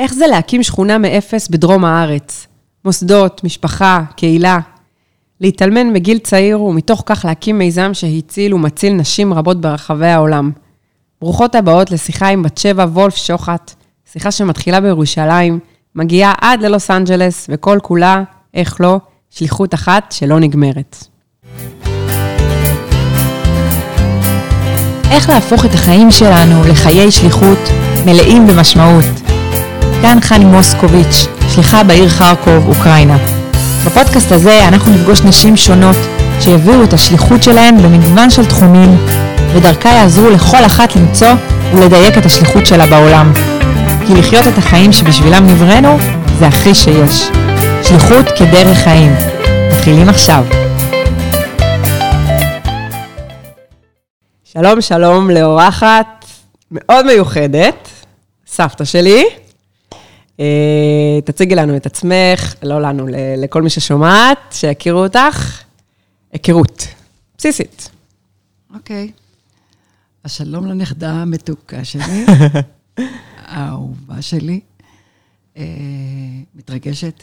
איך זה להקים שכונה מאפס בדרום הארץ? מוסדות, משפחה, קהילה. להתאלמן בגיל צעיר ומתוך כך להקים מיזם שהציל ומציל נשים רבות ברחבי העולם. ברוכות הבאות לשיחה עם בת שבע וולף שוחט, שיחה שמתחילה בירושלים, מגיעה עד ללוס אנג'לס, וכל כולה, איך לא, שליחות אחת שלא נגמרת. איך להפוך את החיים שלנו לחיי שליחות מלאים במשמעות. כאן חני מוסקוביץ', שליחה בעיר חרקוב, אוקראינה. בפודקאסט הזה אנחנו נפגוש נשים שונות שיביאו את השליחות שלהן במגוון של תחומים, ודרכה יעזרו לכל אחת למצוא ולדייק את השליחות שלה בעולם. כי לחיות את החיים שבשבילם נבראנו, זה הכי שיש. שליחות כדרך חיים. מתחילים עכשיו. שלום, שלום לאורחת מאוד מיוחדת, סבתא שלי. אה, תציגי לנו את עצמך, לא לנו, לכל מי ששומעת, שיכירו אותך. היכרות, בסיסית. אוקיי. אז שלום לנכדה המתוקה שלי, האהובה שלי, אה, מתרגשת.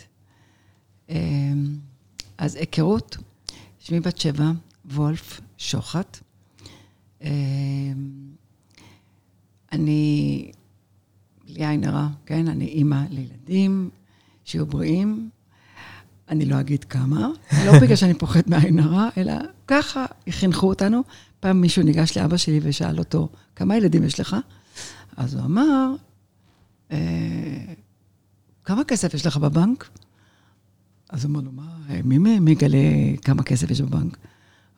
אה, אז היכרות, שמי בת שבע, וולף שוחט. אה, אני, בלי עין הרע, כן? אני אימא לילדים, שיהיו בריאים. אני לא אגיד כמה, לא בגלל שאני פוחדת מעין הרע, אלא ככה חינכו אותנו. פעם מישהו ניגש לאבא שלי ושאל אותו, כמה ילדים יש לך? אז הוא אמר, אה, כמה כסף יש לך בבנק? אז הוא אמר לו, מה, מי מגלה כמה כסף יש בבנק?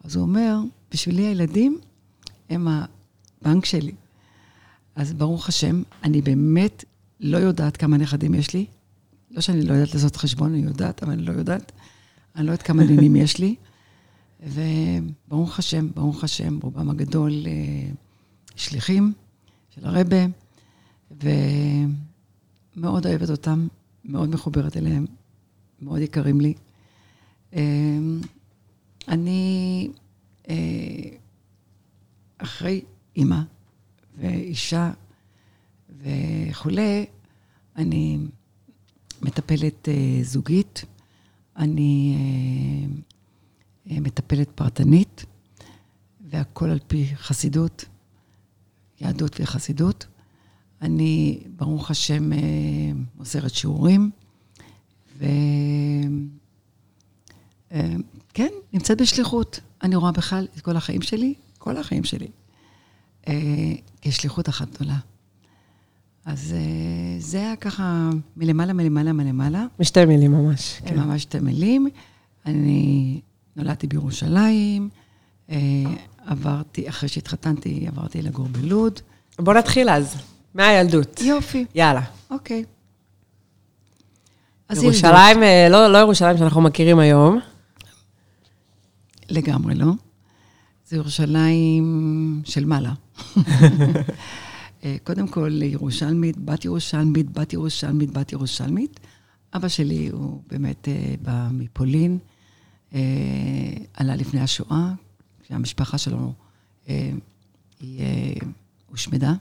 אז הוא אומר, בשבילי הילדים הם הבנק שלי. אז ברוך השם, אני באמת לא יודעת כמה נכדים יש לי. לא שאני לא יודעת לעשות חשבון, אני יודעת, אבל אני לא יודעת. אני לא יודעת כמה נינים יש לי. וברוך השם, ברוך השם, רובם הגדול אה, שליחים של הרבה, ומאוד אוהבת אותם, מאוד מחוברת אליהם, מאוד יקרים לי. אה, אני אה, אחרי אימא ואישה וכולי, אני מטפלת זוגית, אני אה, מטפלת פרטנית, והכל על פי חסידות, יהדות וחסידות. אני, ברוך השם, מוסרת אה, שיעורים, וכן, אה, נמצאת בשליחות. אני רואה בכלל את כל החיים שלי, כל החיים שלי, כשליחות אחת גדולה. אז זה היה ככה מלמעלה, מלמעלה, מלמעלה. בשתי מילים ממש. כן. ממש שתי מילים. אני נולדתי בירושלים, אה, עברתי, אחרי שהתחתנתי, עברתי לגור בלוד. בוא נתחיל אז, מהילדות. יופי. יאללה. אוקיי. אז ירושלים, אה, לא, לא ירושלים שאנחנו מכירים היום. לגמרי לא. זה ירושלים של מעלה. אה, קודם כל, ירושלמית, בת ירושלמית, בת ירושלמית, בת ירושלמית. אבא שלי הוא באמת בא מפולין. אה, עלה לפני השואה, כשהמשפחה שלו אה, היא אה, הושמדה,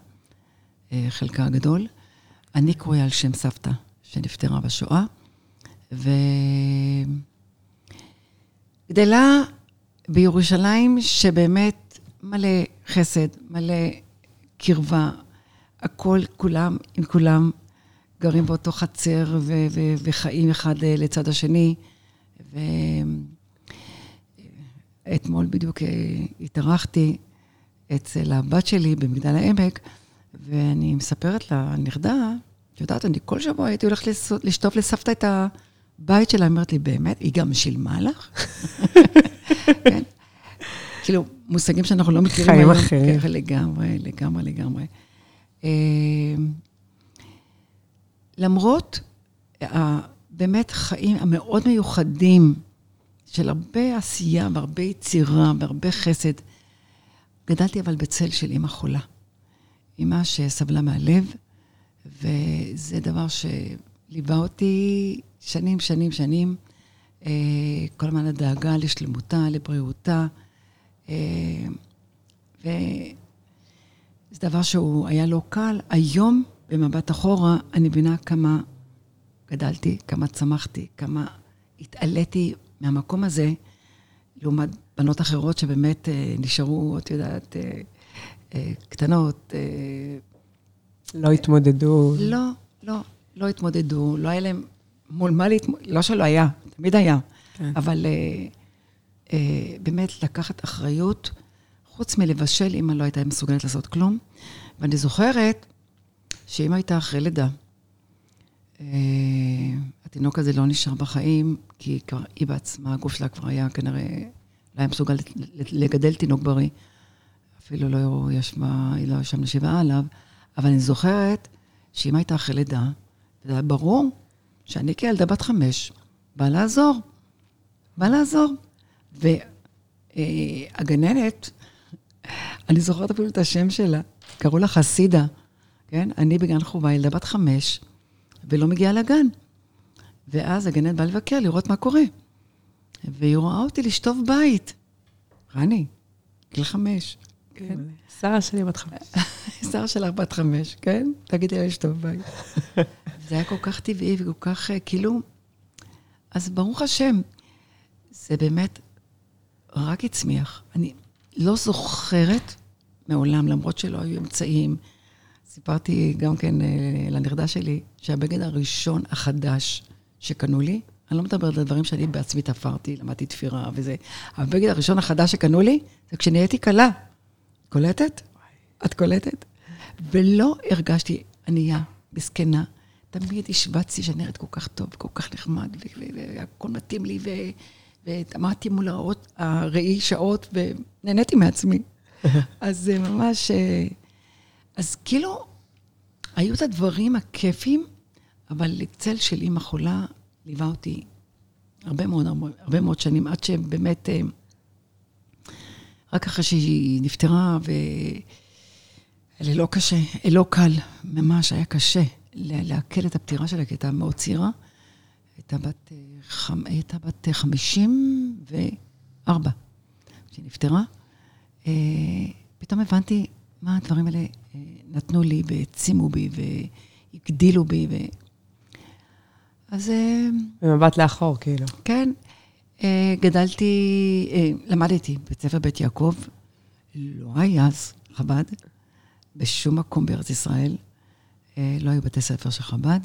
אה, חלקה הגדול. אני קרויה על שם סבתא שנפטרה בשואה, וגדלה בירושלים שבאמת מלא חסד, מלא קרבה, הכל, כולם, עם כולם, גרים באותו חצר ו- ו- וחיים אחד לצד השני. ו- אתמול בדיוק אה, התארחתי אצל הבת שלי במגדל העמק, ואני מספרת לנכדה, את יודעת, אני כל שבוע הייתי הולכת לשטוף לסבתא את הבית שלה, היא אומרת לי, באמת? היא גם שילמה לך? כן. כאילו, מושגים שאנחנו לא מכירים היום. חיים אחרים. כן, לגמרי, לגמרי, לגמרי. אה, למרות באמת חיים המאוד מיוחדים של הרבה עשייה והרבה יצירה והרבה חסד. גדלתי אבל בצל של אימא חולה. אימא שסבלה מהלב, וזה דבר שליווה אותי שנים, שנים, שנים. אה, כל הזמן הדאגה לשלמותה, לבריאותה. אה, וזה דבר שהוא היה לא קל. היום, במבט אחורה, אני מבינה כמה גדלתי, כמה צמחתי, כמה התעליתי מהמקום הזה, לעומת בנות אחרות שבאמת אה, נשארו, את יודעת, קטנות. לא התמודדו. לא, לא, לא התמודדו, לא היה להם מול מה להתמודד, לא שלא היה, תמיד היה, כן. אבל אה, אה, באמת לקחת אחריות, חוץ מלבשל, אמא לא הייתה מסוגלת לעשות כלום. ואני זוכרת שאמא הייתה אחרי לידה. אה, התינוק הזה לא נשאר בחיים, כי כבר היא בעצמה, הגוף שלה כבר היה כנראה, לא היה מסוגל לגדל תינוק בריא. אפילו לא ישבה, היא לא ישבה שבעה עליו, אבל אני זוכרת שאמא הייתה אחרי לידה, וזה היה ברור שאני כילדה בת חמש, באה לעזור. באה לעזור. והגננת, אני זוכרת אפילו את השם שלה, קראו לה חסידה, כן? אני בגן חובה, ילדה בת חמש, ולא מגיעה לגן. ואז הגננת באה לבקר, לראות מה קורה. והיא רואה אותי לשטוף בית. רני, גיל חמש. כן. שרה שלי בת חמש. שרה שלך בת חמש, כן? תגידי לה לשטוף בית. זה היה כל כך טבעי וכל כך, אה, כאילו... אז ברוך השם, זה באמת רק הצמיח. אני לא זוכרת מעולם, למרות שלא היו אמצעים. סיפרתי גם כן אה, לנכדה שלי, שהבגד הראשון החדש שקנו לי, אני לא מדברת על דברים שאני בעצמי תפרתי, למדתי תפירה וזה, הבגד הראשון החדש שקנו לי, זה כשנהייתי כלה. קולטת? את קולטת? ולא הרגשתי ענייה, מסכנה. תמיד השבצתי נראית כל כך טוב, כל כך נחמד, והכל מתאים לי, ועמדתי מול הראי שעות, ונהניתי מעצמי. אז זה ממש... אה, אז כאילו, היו את הדברים הכיפים, אבל צל של אימא חולה ליווה אותי הרבה מאוד, הרבה, מאוד שנים, עד שבאמת, אה, רק אחרי שהיא נפטרה, לא קשה, לא קל, ממש היה קשה לעכל את הפטירה שלה, כי הייתה מאוד צעירה. הייתה בת, אה, חמ... הייתה בת 54 כשהיא נפטרה. אה, פתאום הבנתי מה הדברים האלה נתנו לי והעצימו בי והגדילו בי. ו... אז... במבט לאחור, כאילו. כן. גדלתי, למדתי בבית ספר בית יעקב. לא היה אז חב"ד, בשום מקום בארץ ישראל. לא היו בתי ספר של חב"ד.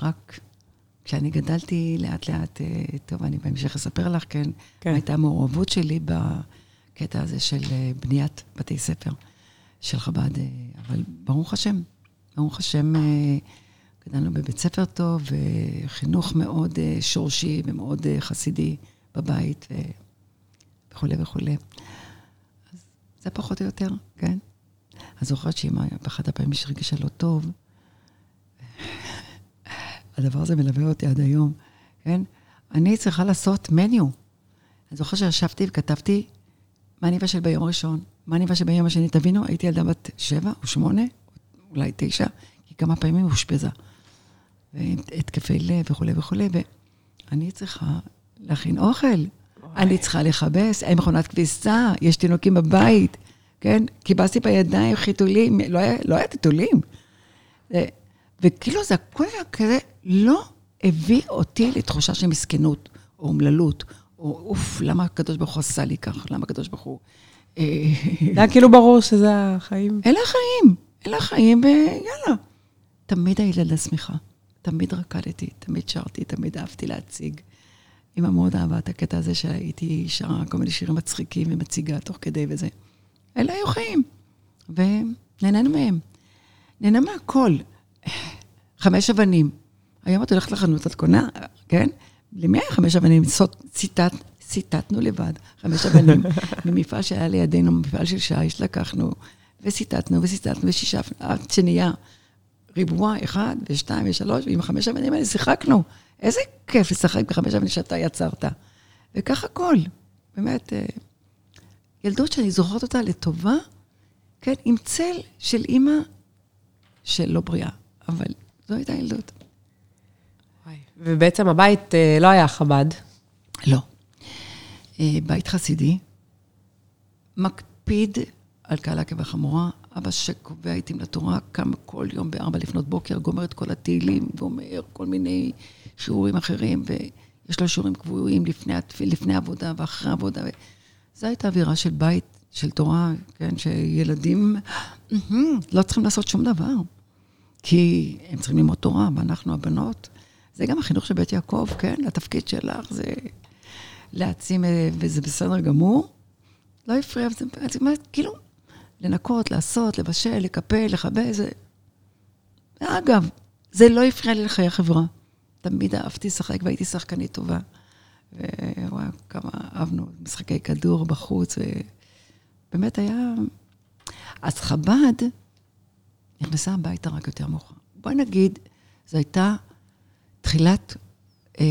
רק כשאני גדלתי לאט-לאט, טוב, אני בהמשך אספר לך, כן, כן. הייתה המעורבות שלי בקטע הזה של בניית בתי ספר של חב"ד. אבל ברוך השם, ברוך השם, גדלנו בבית ספר טוב, וחינוך מאוד שורשי ומאוד חסידי בבית, וכולי וכולי. אז זה פחות או יותר, כן? אני זוכרת שאמא, באחת הפעמים שהרגישה לא טוב, הדבר הזה מלווה אותי עד היום, כן? אני צריכה לעשות מניו. אני זוכרת שישבתי וכתבתי מה אני אבשל ביום הראשון, מה אני אבשל ביום השני. תבינו, הייתי ילדה בת שבע או שמונה, אולי תשע, כי כמה פעמים היא אושפזה. והתקפי לב וכולי וכולי, ואני צריכה להכין אוכל. אני צריכה לכבס, אין מכונת כביסה, יש תינוקים בבית, כן? כיבסתי בידיים חיתולים, לא היה, לא היה טיטולים. וכאילו זה הכל היה כזה, לא הביא אותי לתחושה של מסכנות, או אומללות, או אוף, למה הקדוש ברוך הוא עשה לי כך? למה הקדוש ברוך הוא... זה היה כאילו ברור שזה החיים. אלה החיים, אלה החיים, ויאללה. תמיד הילדה שמחה, תמיד רקדתי, תמיד שרתי, תמיד אהבתי להציג. אמא מאוד אהבה את הקטע הזה שהייתי שרה כל מיני שירים מצחיקים ומציגה תוך כדי וזה. אלה היו חיים, ונהנינו מהם. נהנה מהכל. חמש אבנים. היום את הולכת לחנות, את קונה, כן? למי היה חמש אבנים? ציטט, ציטטנו לבד, חמש אבנים. ממפעל שהיה לידינו, מפעל של שיש, לקחנו, וציטטנו וציטטנו ושישפנו, עד שנהיה ריבוע אחד ושתיים ושלוש, ועם החמש אבנים האלה שיחקנו. איזה כיף לשחק בחמש אבנים שאתה יצרת. וכך הכל. באמת, ילדות שאני זוכרת אותה לטובה, כן, עם צל של אימא שלא בריאה, אבל זו הייתה ילדות. ובעצם הבית אה, לא היה חב"ד. לא. אה, בית חסידי, מקפיד על קהלה כבחמורה, אבא שקובע איתי לתורה, קם כל יום בארבע לפנות בוקר, גומר את כל התהילים, ואומר כל מיני שיעורים אחרים, ויש לו שיעורים קבועים לפני, לפני עבודה ואחרי עבודה. זו הייתה אווירה של בית, של תורה, כן, שילדים לא צריכים לעשות שום דבר, כי הם צריכים ללמוד תורה, ואנחנו הבנות. זה גם החינוך של בית יעקב, כן? התפקיד שלך זה להעצים, אה, וזה בסדר גמור. לא הפריע, וזה באמת, כאילו, לנקות, לעשות, לבשל, לקפל, לכבה, זה... אגב, זה לא הפריע לי לחיי החברה. תמיד אהבתי לשחק והייתי שחקנית טובה. ווואי, כמה אהבנו משחקי כדור בחוץ, ובאמת היה... אז חב"ד נכנסה הביתה רק יותר מאוחר. בואי נגיד, זו הייתה תחילת אה,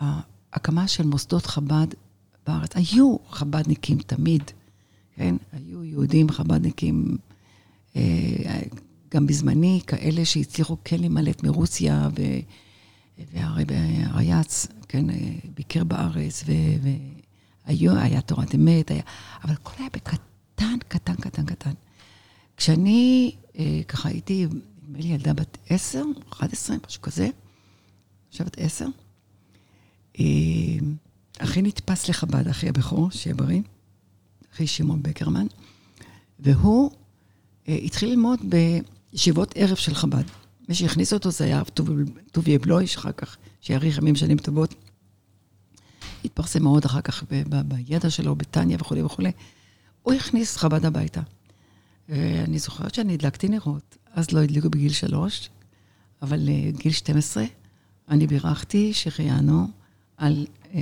ההקמה של מוסדות חב"ד בארץ. היו חב"דניקים תמיד, כן? היו יהודים חב"דניקים, אה, גם בזמני, כאלה שהצליחו כן להימלט מרוסיה, ו... והרי הרייץ, כן, אה, ביקר בארץ, והיה תורת אמת, היה... אבל הכל היה בקטן, קטן, קטן, קטן. כשאני אה, ככה הייתי, נדמה לי ילדה בת עשר, אחת עשרה, משהו כזה, עכשיו בת עשר, אה, אחי נתפס לחב"ד, אחי הבכור, שיהיה בריא, אחי שמעון בקרמן, והוא התחיל ללמוד בישיבות ערב של חב"ד. מי שהכניס אותו זה היה טוביה בלוי, שאחר כך, שיאריך ימים שנים טובות. התפרסם מאוד אחר כך ב- ב- בידע שלו, בטניה וכולי וכולי. הוא הכניס חב"ד הביתה. ואני זוכרת שאני הדלקתי נרות, אז לא הדליקו בגיל שלוש, אבל uh, גיל 12, אני בירכתי שהחיינו על, uh,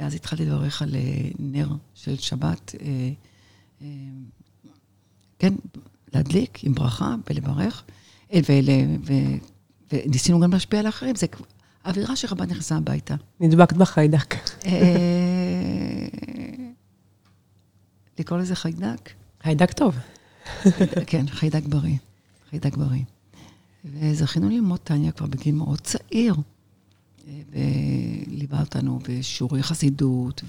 ואז התחלתי לברך על נר של שבת, כן, להדליק עם ברכה ולברך. וניסינו גם להשפיע על אחרים. זה אווירה שרבת נכנסה הביתה. נדבקת בחיידק. אה, לקרוא לזה חיידק? חיידק טוב. כן, חיידק בריא. חיידק בריא. וזכינו ללמוד טניה כבר בגיל מאוד צעיר. וליווה אותנו בשיעורי חסידות,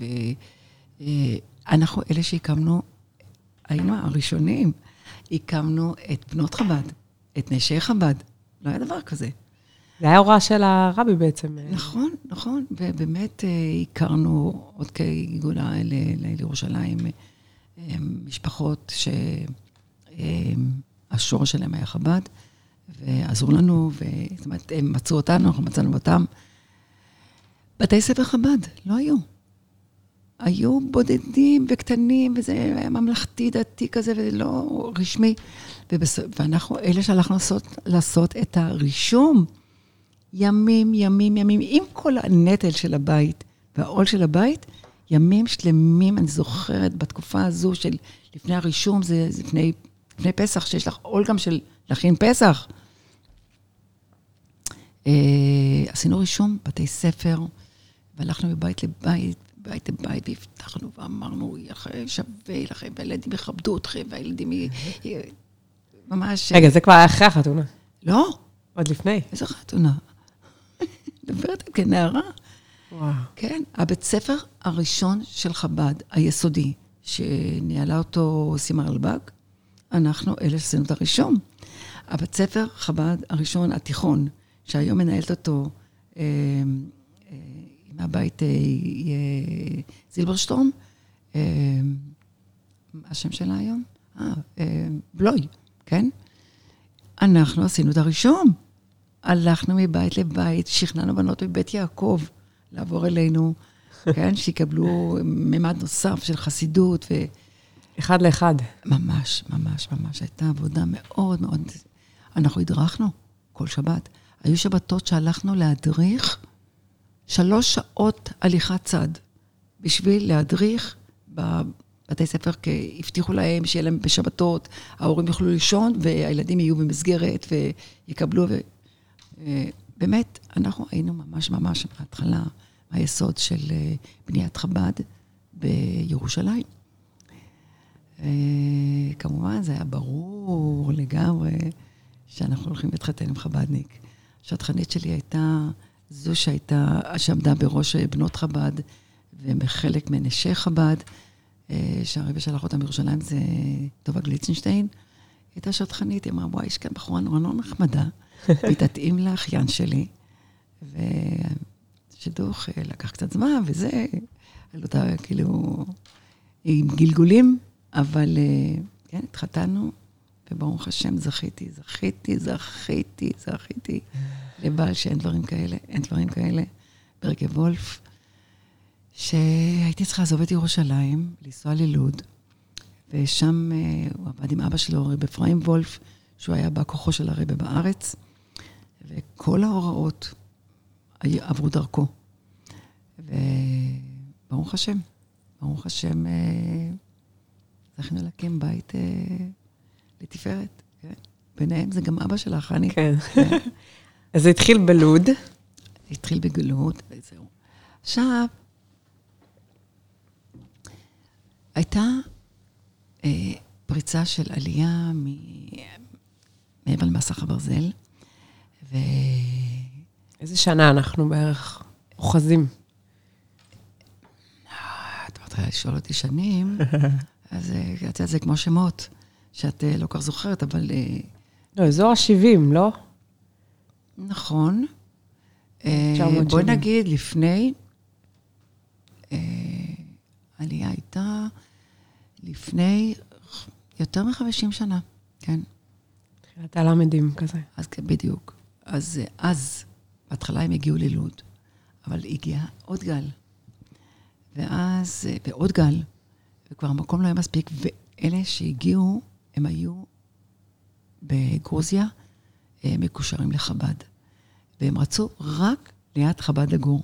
ואנחנו אלה שהקמנו, היינו הראשונים, הקמנו את בנות חב"ד. את נשי חב"ד. לא היה דבר כזה. זה היה הוראה של הרבי בעצם. נכון, נכון, ובאמת אה, הכרנו עוד כגאולה לירושלים, אה, משפחות שהשור שלהם היה חב"ד, ועזרו לנו, זאת אומרת, הם מצאו אותנו, אנחנו מצאנו אותם. בתי ספר חב"ד, לא היו. היו בודדים וקטנים, וזה היה ממלכתי דתי כזה, ולא רשמי. ובס... ואנחנו אלה שהלכנו לעשות, לעשות את הרישום, ימים, ימים, ימים, עם כל הנטל של הבית והעול של הבית, ימים שלמים, אני זוכרת, בתקופה הזו של לפני הרישום, זה, זה לפני, לפני פסח, שיש לך עול גם של להכין פסח. אה, עשינו רישום, בתי ספר, והלכנו מבית לבית, בית לבית, והבטחנו ואמרנו, שווה לכם, והילדים יכבדו אתכם, והילדים ממש... רגע, זה כבר היה אחרי החתונה. לא. עוד לפני. איזה חתונה? מדברת כנערה. וואו. כן, הבית ספר הראשון של חב"ד, היסודי, שניהלה אותו סימה אלבג, אנחנו אלה שעשינו את הראשון. הבית ספר חב"ד הראשון, התיכון, שהיום מנהלת אותו אה, אה, מהבית אה, אה, זילברשטורם, אה, מה השם שלה היום? אה, אה, בלוי. כן? אנחנו עשינו את הראשון. הלכנו מבית לבית, שכנענו בנות מבית יעקב לעבור אלינו, כן? שיקבלו ממד נוסף של חסידות ו... אחד לאחד. ממש, ממש, ממש. הייתה עבודה מאוד מאוד... אנחנו הדרכנו כל שבת. היו שבתות שהלכנו להדריך שלוש שעות הליכת צד בשביל להדריך בתי ספר הבטיחו להם שיהיה להם בשבתות, ההורים יוכלו לישון והילדים יהיו במסגרת ויקבלו. ו... אה, באמת, אנחנו היינו ממש ממש מההתחלה, מהיסוד של אה, בניית חב"ד בירושלים. אה, כמובן, זה היה ברור לגמרי שאנחנו הולכים להתחתן עם חב"דניק. השטחנית שלי הייתה זו שהייתה, שעמדה בראש בנות חב"ד, וחלק מנשי חב"ד. אה, שהרבי שלח אותה מירושלים, זה טובה גליצנשטיין. היא הייתה שטחנית, היא אמרה, וואי, יש כאן בחורה נורא נורא נחמדה, והיא תתאים לאחיין שלי. ושידוך אה, לקח קצת זמן, וזה, על אותה, כאילו, עם גלגולים, אבל אה, כן, התחתנו, וברוך השם, זכיתי, זכיתי, זכיתי, זכיתי לבעל שאין דברים כאלה, אין דברים כאלה. ברגב וולף, שהייתי צריכה לעזוב את ירושלים, לנסוע ללוד, ושם uh, הוא עבד עם אבא שלו, רב אפרים וולף, שהוא היה בא כוחו של הרבה בארץ, וכל ההוראות עברו דרכו. וברוך השם, ברוך השם, uh, זכינו להקים בית uh, לתפארת. כן. ביניהם זה גם אבא שלך, חני. כן. אז זה התחיל בלוד. התחיל בגלות, וזהו. עכשיו, הייתה אה, פריצה של עלייה מ... מעבר למסך הברזל, ו... איזה שנה אנחנו בערך אוחזים? אה, את מתחילה לשאול אותי שנים, אז אה, את יודעת, זה כמו שמות, שאת אה, לא כך זוכרת, אבל... לא, אזור ה-70, לא? נכון. בואי נגיד, לפני, העלייה הייתה לפני יותר מ-50 שנה, כן. תחילת הלמדים כזה. אז כן, בדיוק. אז אז, בהתחלה הם הגיעו ללוד, אבל הגיע עוד גל. ואז, ועוד גל, וכבר המקום לא היה מספיק, ואלה שהגיעו, הם היו בגרוזיה, הם מקושרים לחב"ד. והם רצו רק ליד חב"ד לגור.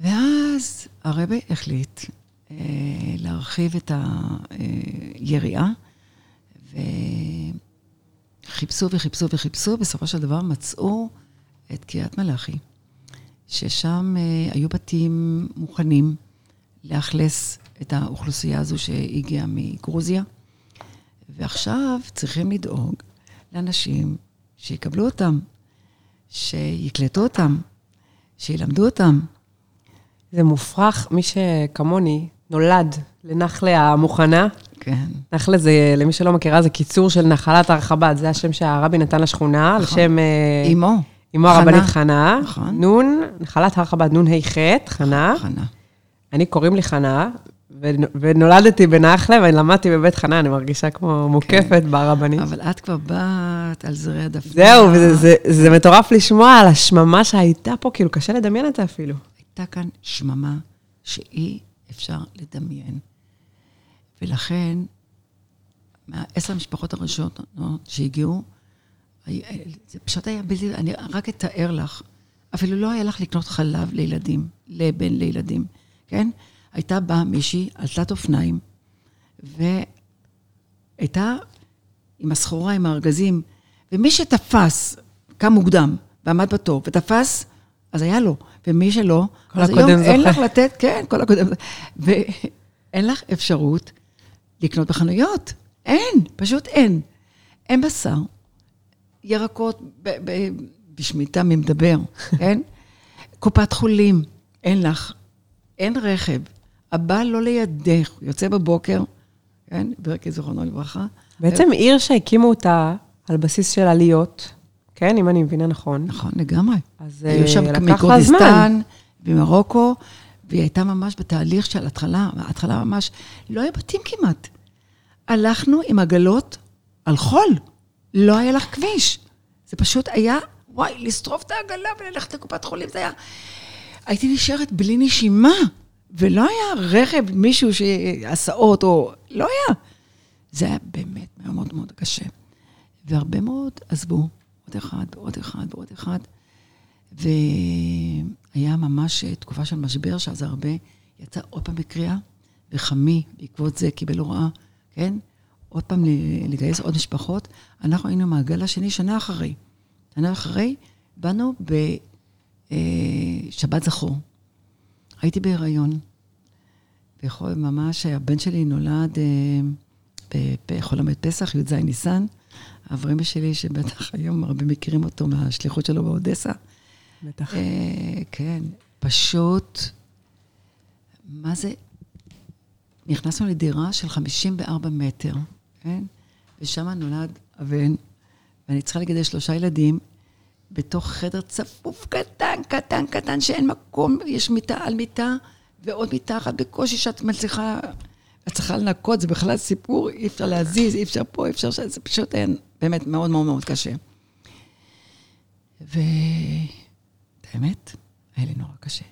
ואז הרבי החליט אה, להרחיב את היריעה, וחיפשו וחיפשו וחיפשו, בסופו של דבר מצאו את קריית מלאכי, ששם אה, היו בתים מוכנים לאכלס את האוכלוסייה הזו שהגיעה מגרוזיה, ועכשיו צריכים לדאוג לאנשים שיקבלו אותם, שיקלטו אותם, שילמדו אותם, זה מופרך, מי שכמוני נולד לנחלה המוכנה. כן. נחלה זה, למי שלא מכירה, זה קיצור של נחלת הרחבת, זה השם שהרבי נתן לשכונה, נכון. לשם... אה, אמו. אמו הרבנית חנה. נכון. נון, נחלת הרחבת, נון ה' ח', חנה. חנה. אני, קוראים לי חנה, ונולדתי בנחלה, ולמדתי בבית חנה, אני מרגישה כמו מוקפת כן. ברבנית. אבל את כבר באת על זרי הדפנה. זהו, וזה זה, זה מטורף לשמוע על השממה שהייתה פה, כאילו, קשה לדמיין את זה אפילו. הייתה כאן שממה שאי אפשר לדמיין. ולכן, מהעשר המשפחות הראשונות שהגיעו, זה פשוט היה בלתי, אני רק אתאר לך, אפילו לא היה לך לקנות חלב לילדים, לבן לילדים, כן? הייתה באה מישהי על תלת אופניים, והייתה עם הסחורה, עם הארגזים, ומי שתפס, קם מוקדם, ועמד בתור, ותפס, אז היה לו. ומי שלא, אז היום זוכה. אין לך לתת, כן, כל הקודם זוכה. ואין לך אפשרות לקנות בחנויות. אין, פשוט אין. אין בשר, ירקות, בשמיטה מי מדבר, כן? קופת חולים, אין לך. אין רכב. הבעל לא לידך, יוצא בבוקר, כן? ברכי זיכרונו לברכה. בעצם עיר שהקימו אותה על בסיס של עליות, כן, אם אני מבינה נכון. נכון, לגמרי. אז היו שם אה, מכורדיסטן ומרוקו, והיא הייתה ממש בתהליך של התחלה, התחלה ממש, לא היה בתים כמעט. הלכנו עם עגלות על חול, לא היה לך כביש. זה פשוט היה, וואי, לשרוף את העגלה וללכת לקופת חולים, זה היה... הייתי נשארת בלי נשימה, ולא היה רכב, מישהו שהסעות, או... לא היה. זה היה באמת מאוד מאוד קשה. והרבה מאוד עזבו. עוד אחד, ועוד אחד, ועוד אחד. והיה ממש תקופה של משבר, שאז הרבה יצא עוד פעם בקריאה, וחמי בעקבות זה קיבל הוראה, כן? עוד פעם לגייס עוד משפחות. אנחנו היינו מעגל השני שנה אחרי. שנה אחרי, באנו בשבת אה, זכור. הייתי בהיריון, ממש הבן שלי נולד אה, בחול המועד פסח, י"ז ניסן. אברהם שלי, שבטח היום הרבה מכירים אותו מהשליחות שלו באודסה. בטח. אה, כן, פשוט, מה זה נכנסנו לדירה של 54 מטר, כן? ושם נולד הבן, ואני צריכה לגדל שלושה ילדים בתוך חדר צפוף קטן, קטן, קטן, שאין מקום, יש מיטה על מיטה, ועוד מיטה אחת בקושי שאת מצליחה, את צריכה לנקות, זה בכלל סיפור, אי אפשר להזיז, אי אפשר פה, אי אפשר ש... זה פשוט היה באמת מאוד מאוד מאוד קשה. והאמת, היה לי נורא קשה.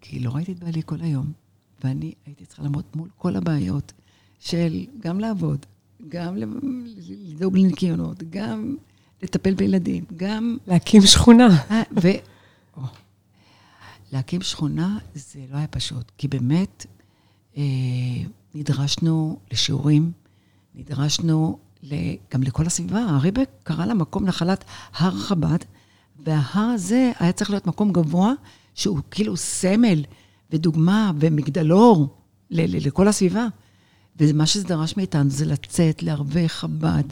כי לא ראיתי את בעלי כל היום, ואני הייתי צריכה לעמוד מול כל הבעיות של גם לעבוד, גם לדאוג לניקיונות, גם לטפל בילדים, גם... להקים שכונה. אה, ו... להקים שכונה זה לא היה פשוט, כי באמת נדרשנו לשיעורים, נדרשנו גם לכל הסביבה. הריבק קרא למקום נחלת הר חב"ד, וההר הזה היה צריך להיות מקום גבוה, שהוא כאילו סמל ודוגמה ומגדלור לכל הסביבה. ומה שזה דרש מאיתנו זה לצאת לערבי חב"ד.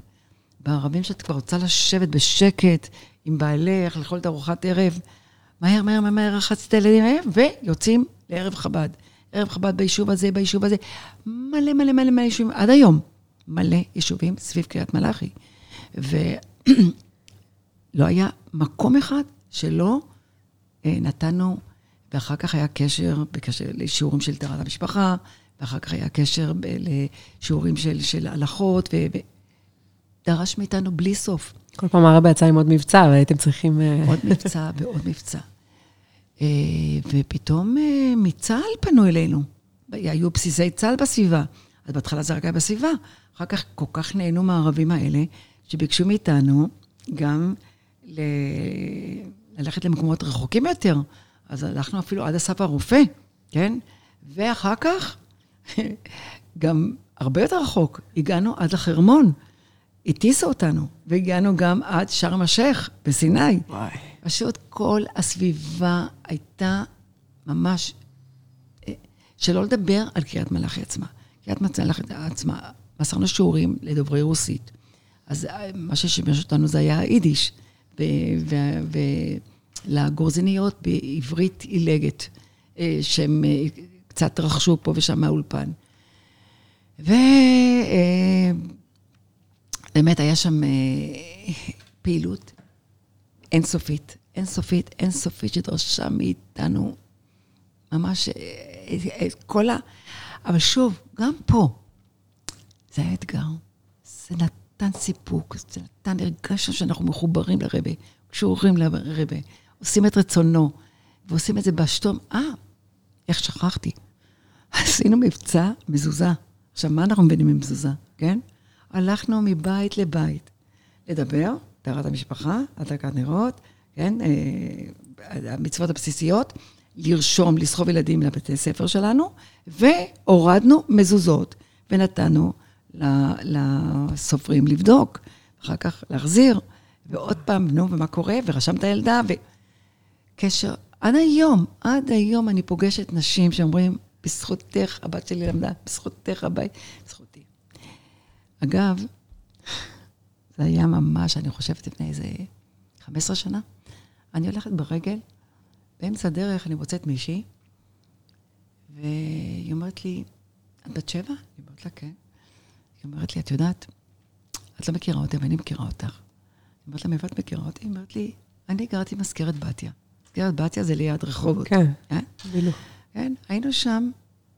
בערבים שאת כבר רוצה לשבת בשקט עם בעלך, לאכול את ארוחת ערב, מהר, מהר, מהר, רחצתי את הילדים, ויוצאים לערב חב"ד. ערב חב"ד ביישוב הזה, ביישוב הזה. מלא, מלא, מלא, מלא יישובים, עד היום. מלא יישובים סביב קריית מלאכי. ולא היה מקום אחד שלא אה, נתנו, ואחר כך היה קשר, בקשר לשיעורים של טהרת המשפחה, ואחר כך היה קשר ב- לשיעורים של, של הלכות, ודרש מאיתנו בלי סוף. כל פעם הרבה יצא עם עוד מבצע, והייתם צריכים... אה, עוד מבצע ועוד מבצע. אה, ופתאום אה, מצה"ל פנו אלינו. היו בסיסי צה"ל בסביבה. אז בהתחלה זה רק היה בסביבה. אחר כך כל כך נהנו מהערבים האלה, שביקשו מאיתנו גם ל... ללכת למקומות רחוקים יותר. אז הלכנו אפילו עד אסף הרופא, כן? ואחר כך, גם הרבה יותר רחוק, הגענו עד לחרמון. הטיסו אותנו, והגענו גם עד שארם א-שייח בסיני. וואי. פשוט כל הסביבה הייתה ממש, אה, שלא לדבר על קריית מלאכי עצמה. קריית מלאכי עצמה, מסרנו שיעורים לדוברי רוסית. אז אה, מה ששימש אותנו זה היה היידיש, ולגורזיניות בעברית עילגת, אה, שהם קצת רכשו פה ושם מהאולפן. ו... באמת, היה שם פעילות אינסופית, אינסופית, אינסופית, שדרשה מאיתנו ממש אה, אה, את כל ה... אבל שוב, גם פה, זה היה אתגר. זה נתן סיפוק, זה נתן, הרגשנו שאנחנו מחוברים לרבה, קשורים לרבה, עושים את רצונו, ועושים את זה באשתום. אה, איך שכחתי? עשינו מבצע מזוזה. עכשיו, מה אנחנו מבינים ממזוזה, כן? הלכנו מבית לבית לדבר, טהרת המשפחה, הדלקת נרות, כן, אה, המצוות הבסיסיות, לרשום, לסחוב ילדים לבתי ספר שלנו, והורדנו מזוזות, ונתנו לסופרים לבדוק, אחר כך להחזיר, ועוד פעם, נו, ומה קורה, ורשם את הילדה, וקשר. עד היום, עד היום אני פוגשת נשים שאומרים, בזכותך הבת שלי למדה, בזכותך הבית, בזכותי. אגב, זה היה ממש, אני חושבת, לפני איזה 15 שנה. אני הולכת ברגל, באמצע הדרך אני מוצאת מישהי, והיא אומרת לי, את בת שבע? אני אומרת לה, כן. היא אומרת לי, את יודעת, את לא מכירה אותי, אבל אני מכירה אותך. אני אומרת לה, מאיפה את מכירה אותי? היא אומרת לי, אני גרתי במזכרת בתיה. מזכרת בתיה זה ליד רחובות. כן, בדיוק. כן, היינו שם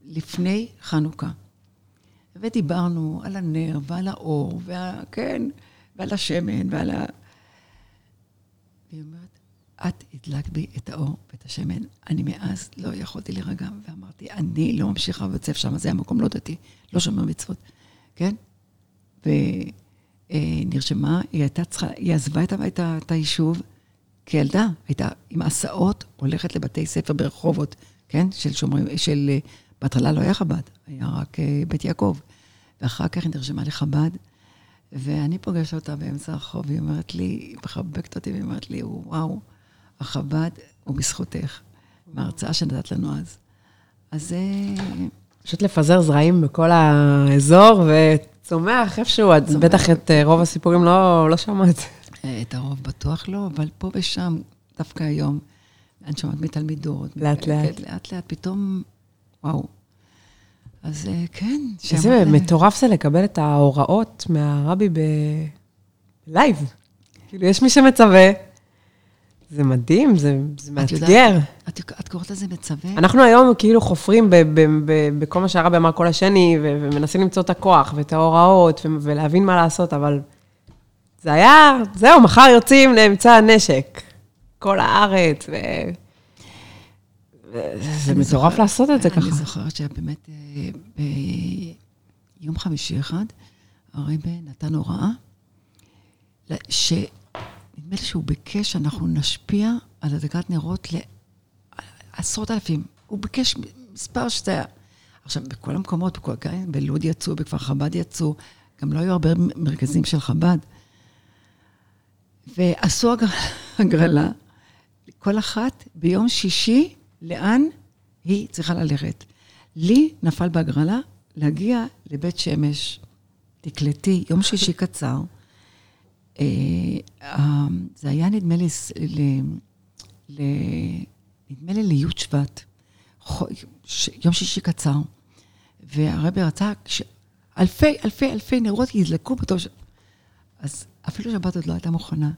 לפני חנוכה. ודיברנו על הנר ועל האור, וה, כן, ועל השמן ועל ה... והיא אומרת, את הדלקת בי את האור ואת השמן. אני מאז לא יכולתי להירגע, ואמרתי, אני לא ממשיכה בבית ספר שם, זה היה מקום לא דתי, לא שומר מצוות, כן? ונרשמה, היא הייתה צריכה, היא עזבה את, את, את היישוב כילדה, הייתה עם הסעות, הולכת לבתי ספר ברחובות, כן? של שומרים, של... בהתחלה לא היה חב"ד, היה רק אה, בית יעקב. ואחר כך היא נרשמה לחב"ד, ואני פוגשת אותה באמצע הרחוב, והיא אומרת לי, היא מחבקת אותי, והיא אומרת לי, וואו, החב"ד הוא בזכותך, מההרצאה שנתת לנו אז. אז זה... פשוט לפזר זרעים בכל האזור, וצומח איפשהו, את בטח את אה, רוב הסיפורים לא, לא שמעת. אה, את הרוב בטוח לא, אבל פה ושם, דווקא היום, אני שומעת מתלמידות. לאט לאט. לאט לאט, פתאום, וואו. אז אה, כן. איזה מטורף זה לקבל את ההוראות מהרבי בלייב. כאילו, יש מי שמצווה. זה מדהים, זה זה את יודעת- מאתגר. את, את קוראת לזה מצווה? אנחנו היום כאילו חופרים ב- ב- ב- בכל מה שהרבי אמר כל השני, ו- ומנסים למצוא את הכוח ואת ההוראות, ו- ולהבין מה לעשות, אבל זה היה, זהו, מחר יוצאים לאמצע הנשק. כל הארץ, ו... אני מטורף לעשות את זה אני ככה. זוכרת שבאמת אה, ביום חמישי אחד, הרב נתן הוראה, שנדמה לי שהוא ביקש שאנחנו נשפיע על הדלקת נרות לעשרות אלפים. הוא ביקש מספר שזה היה. עכשיו, בכל המקומות, בכל, כן, בלוד יצאו, בכפר חב"ד יצאו, גם לא היו הרבה מרכזים של חב"ד. ועשו הגר- הגרלה, כל אחת ביום שישי, לאן היא צריכה ללכת. לי נפל בהגרלה להגיע לבית שמש. תקלטי, יום שישי קצר. אה, אה, זה היה נדמה לי, ל- ל- נדמה לי לי' שבט. יום שישי קצר. והרבי רצה שאלפי, אלפי, אלפי נרות ידלקו בתור ש... אז אפילו שבת עוד לא הייתה מוכנה.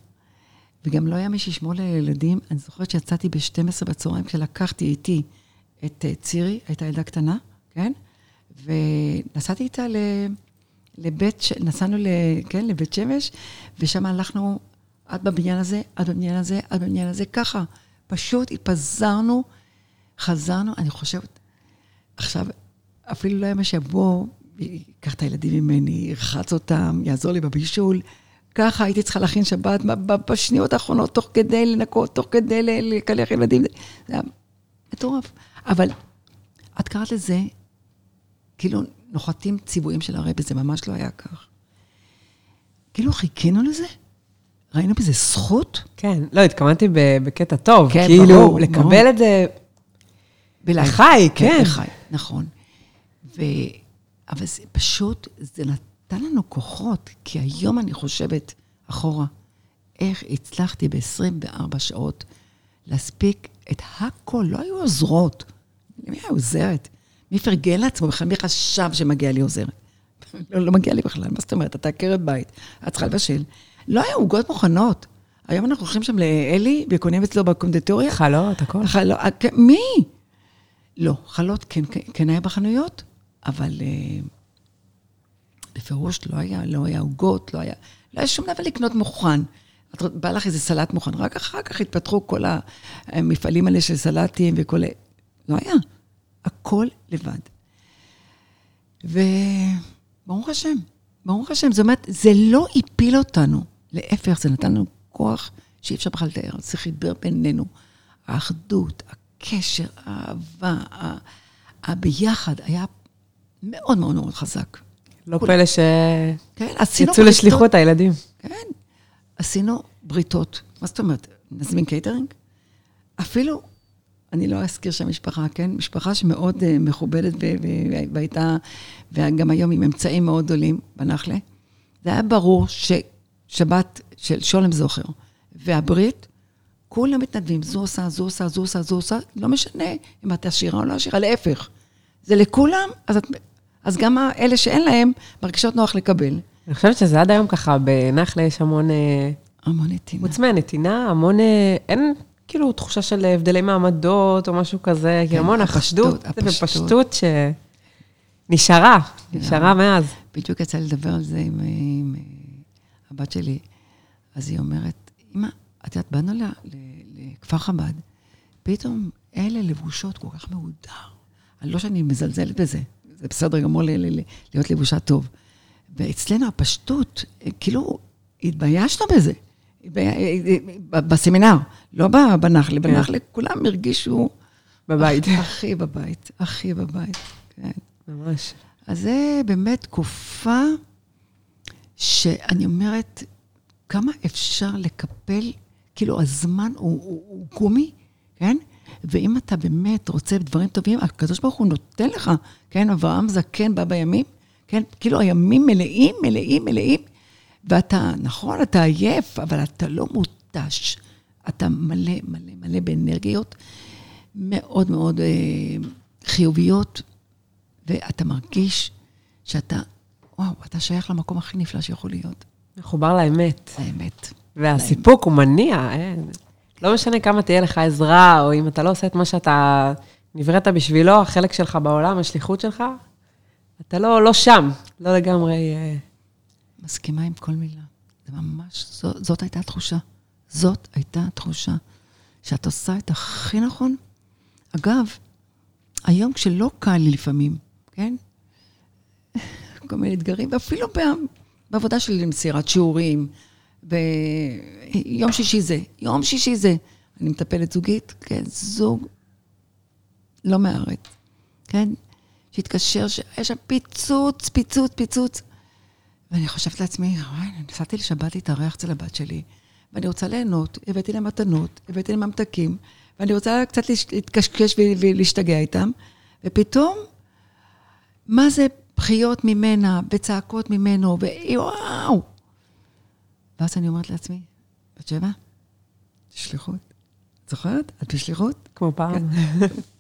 וגם לא היה מי שישמור לילדים. אני זוכרת שיצאתי ב-12 בצהריים כשלקחתי איתי את אה, צירי, הייתה ילדה קטנה, כן? ונסעתי איתה ל... לבית, ש... נסענו ל... כן, לבית שמש, ושם הלכנו עד בבניין הזה, עד בבניין הזה, עד בבניין הזה, ככה. פשוט התפזרנו, חזרנו, אני חושבת, עכשיו, אפילו לא היה מה שיבוא, ייקח את הילדים ממני, ירחץ אותם, יעזור לי בבישול. ככה הייתי צריכה להכין שבת בשניות האחרונות, תוך כדי לנקות, תוך כדי לקלח ילדים. זה היה מטורף. אבל את קראת לזה, כאילו, נוחתים ציוויים של הרבי, זה ממש לא היה כך. כאילו, חיכינו לזה? ראינו בזה זכות? כן, לא, התכוונתי בקטע טוב. כן, כאילו, ברור, לקבל ברור. את זה... בלייב. כן. לחי, נכון. ו... אבל זה פשוט, זה נתן לנו כוחות, כי היום אני חושבת אחורה, איך הצלחתי ב-24 שעות להספיק את הכל, לא היו עוזרות. מי היה עוזרת? מי פרגן לעצמו בכלל? מי חשב שמגיע לי עוזרת? לא, לא מגיע לי בכלל, מה זאת אומרת? אתה עקרת בית, את צריכה לבשל. לא היה עוגות מוכנות. היום אנחנו הולכים שם לאלי וקונים אצלו בקונדטוריה. חלות, הכל. חלות, מי? לא, חלות כן, כן, כן היה בחנויות, אבל אה, בפירוש לא היה, לא היה עוגות, לא היה, לא היה שום דבר לקנות מוכן. את בא לך איזה סלט מוכן, רק אחר כך התפתחו כל המפעלים האלה של סלטים וכל... ה- לא היה. הכל לבד. וברוך השם, ברוך השם, זאת אומרת, זה לא הפיל אותנו, להפך, זה נתן לנו כוח שאי אפשר בכלל לתאר, זה חיבר בינינו. האחדות, הקשר, האהבה, הביחד היה מאוד מאוד מאוד חזק. לא פלא שיצאו כן, עשינו לשליחות הילדים. כן, עשינו בריתות. מה זאת אומרת? נזמין קייטרינג? אפילו, אני לא אזכיר שם משפחה, כן? משפחה שמאוד uh, מכובדת והייתה, וגם היום עם אמצעים מאוד גדולים בנחלה. זה היה ברור ששבת של שולם זוכר והברית, כולם מתנדבים, זו עושה, זו עושה, זו עושה, זו עושה, לא משנה אם את עשירה או לא עשירה, להפך. זה לכולם, אז, את, אז גם אלה שאין להם מרגישות נוח לקבל. אני חושבת שזה עד היום ככה, בנחלה יש המון, אה, המון נתינה. חוץ מהנתינה, המון, אה, אין כאילו תחושה של הבדלי מעמדות או משהו כזה, כי המון הפשטות. ופשטות שנשארה, נשארה מאז. בדיוק יצא לי לדבר על זה עם, עם אה, הבת שלי. אז היא אומרת, אמא, את יודעת, באנו לכפר חב"ד, פתאום אלה לבושות כל כך מהודר. אני לא שאני מזלזלת בזה, זה בסדר גמור ל- ל- ל- להיות לבושה טוב. ואצלנו הפשטות, אה, כאילו, התביישנו בזה. אה, אה, ב- בסמינר, לא ב- בנחלה. בנחלה כולם הרגישו... בבית. הכי בבית, הכי בבית, כן. ממש. אז זה באמת תקופה שאני אומרת, כמה אפשר לקפל, כאילו הזמן הוא, הוא, הוא גומי, כן? ואם אתה באמת רוצה דברים טובים, הקדוש ברוך הוא נותן לך, כן? אברהם זקן בא בימים, כן? כאילו הימים מלאים, מלאים, מלאים, ואתה, נכון, אתה עייף, אבל אתה לא מותש. אתה מלא, מלא, מלא באנרגיות מאוד מאוד אה, חיוביות, ואתה מרגיש שאתה, וואו, אתה שייך למקום הכי נפלא שיכול להיות. מחובר לאמת. האמת. והסיפוק הוא מניע, אין. לא משנה כמה תהיה לך עזרה, או אם אתה לא עושה את מה שאתה נבראת בשבילו, החלק שלך בעולם, השליחות שלך, אתה לא, לא שם, לא לגמרי... אה, מסכימה עם כל מילה. זה ממש, זאת, זאת הייתה התחושה. זאת הייתה התחושה. שאת עושה את הכי נכון. אגב, היום כשלא קל לי לפעמים, כן? כל מיני אתגרים, ואפילו בעבודה שלי למסירת שיעורים, ביום שישי זה, יום שישי זה. אני מטפלת זוגית, כן, זוג לא מהארץ, כן? שהתקשר, שיש שם פיצוץ, פיצוץ, פיצוץ. ואני חושבת לעצמי, וואי, נסעתי לשבת להתארח אצל הבת שלי, ואני רוצה ליהנות, הבאתי להם מתנות, הבאתי להם ממתקים, ואני רוצה קצת להתקשקש ולהשתגע איתם, ופתאום, מה זה בחיות ממנה, וצעקות ממנו, ווואו. ואז אני אומרת לעצמי, בת שבע, שליחות. זוכרת? את בשליחות? כמו פעם.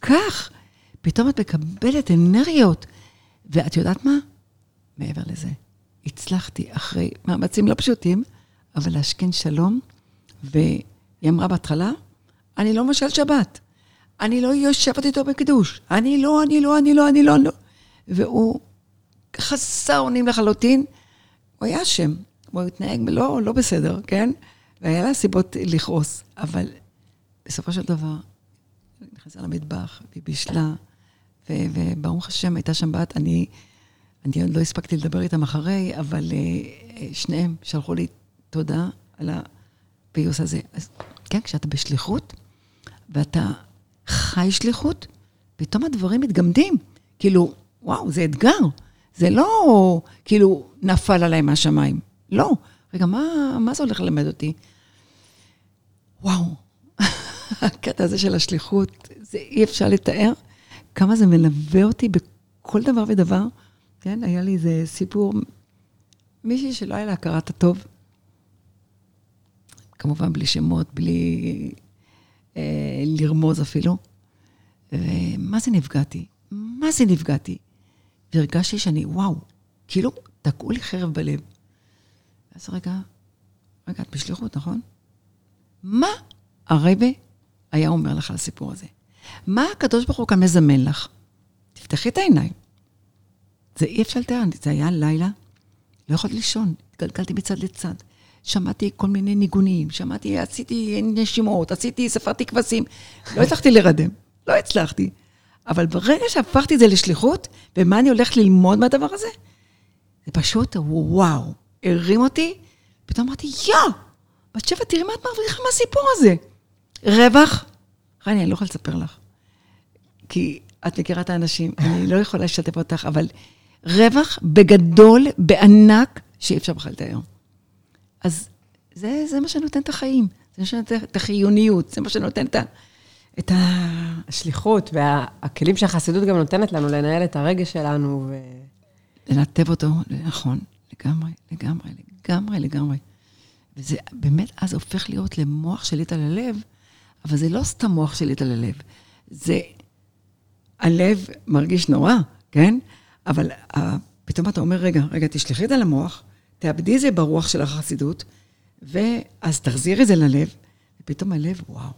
כך, פתאום את מקבלת אנרגיות. ואת יודעת מה? מעבר לזה, הצלחתי אחרי מאמצים לא פשוטים, אבל להשכין שלום, והיא אמרה בהתחלה, אני לא משל שבת. אני לא יושבת איתו בקידוש. אני לא, אני לא, אני לא, אני לא, אני לא. והוא חסר אונים לחלוטין. הוא היה אשם, הוא התנהג לא, לא בסדר, כן? והיה לה סיבות לכעוס, אבל בסופו של דבר, היא נכנסה למטבח, והיא בישלה, וברוך השם, הייתה שם בת, אני, אני עוד לא הספקתי לדבר איתם אחרי, אבל uh, שניהם שלחו לי תודה על הפיוס הזה. אז כן, כשאתה בשליחות, ואתה חי שליחות, פתאום הדברים מתגמדים. כאילו, וואו, זה אתגר. זה לא כאילו נפל עליי מהשמיים. לא. רגע, מה, מה זה הולך ללמד אותי? וואו, הקטע הזה של השליחות, זה אי אפשר לתאר כמה זה מלווה אותי בכל דבר ודבר. כן, היה לי איזה סיפור, מישהי שלא היה לה הכרת הטוב, כמובן בלי שמות, בלי אה, לרמוז אפילו. ומה זה נפגעתי? מה זה נפגעתי? והרגשתי שאני, וואו, כאילו תקעו לי חרב בלב. אז רגע, רגע, את בשליחות, נכון? מה הרבה היה אומר לך על הסיפור הזה? מה הקדוש ברוך הוא כאן מזמן לך? תפתחי את העיניים. זה אי אפשר לתאר, זה היה לילה, לא יכולתי לישון, התגלגלתי מצד לצד. שמעתי כל מיני ניגונים, שמעתי, עשיתי נשימות, עשיתי, ספרתי כבשים. לא הצלחתי לרדם, לא הצלחתי. אבל ברגע שהפכתי את זה לשליחות, ומה אני הולכת ללמוד מהדבר הזה, זה פשוט וואו, הרים אותי, פתאום אמרתי, יא, בת שבע, תראי מה את מרוויחה מהסיפור הזה. רווח, רני, אני לא יכולה לספר לך, כי את מכירה את האנשים, אני לא יכולה לשתף אותך, אבל רווח בגדול, בענק, שאי אפשר בכלל לתאר. אז זה, זה מה שנותן את החיים, זה מה שנותן את החיוניות, זה מה שנותן את ה... את השליחות והכלים שהחסידות גם נותנת לנו לנהל את הרגש שלנו. ו... לנתב אותו, נכון, לגמרי, לגמרי, לגמרי, לגמרי. וזה באמת אז הופך להיות למוח שליט על הלב, אבל זה לא סתם מוח שליט על הלב, זה... הלב מרגיש נורא, כן? אבל uh, פתאום אתה אומר, רגע, רגע, תשלחי את זה למוח, תאבדי את זה ברוח של החסידות, ואז תחזירי את זה ללב, ופתאום הלב, וואו.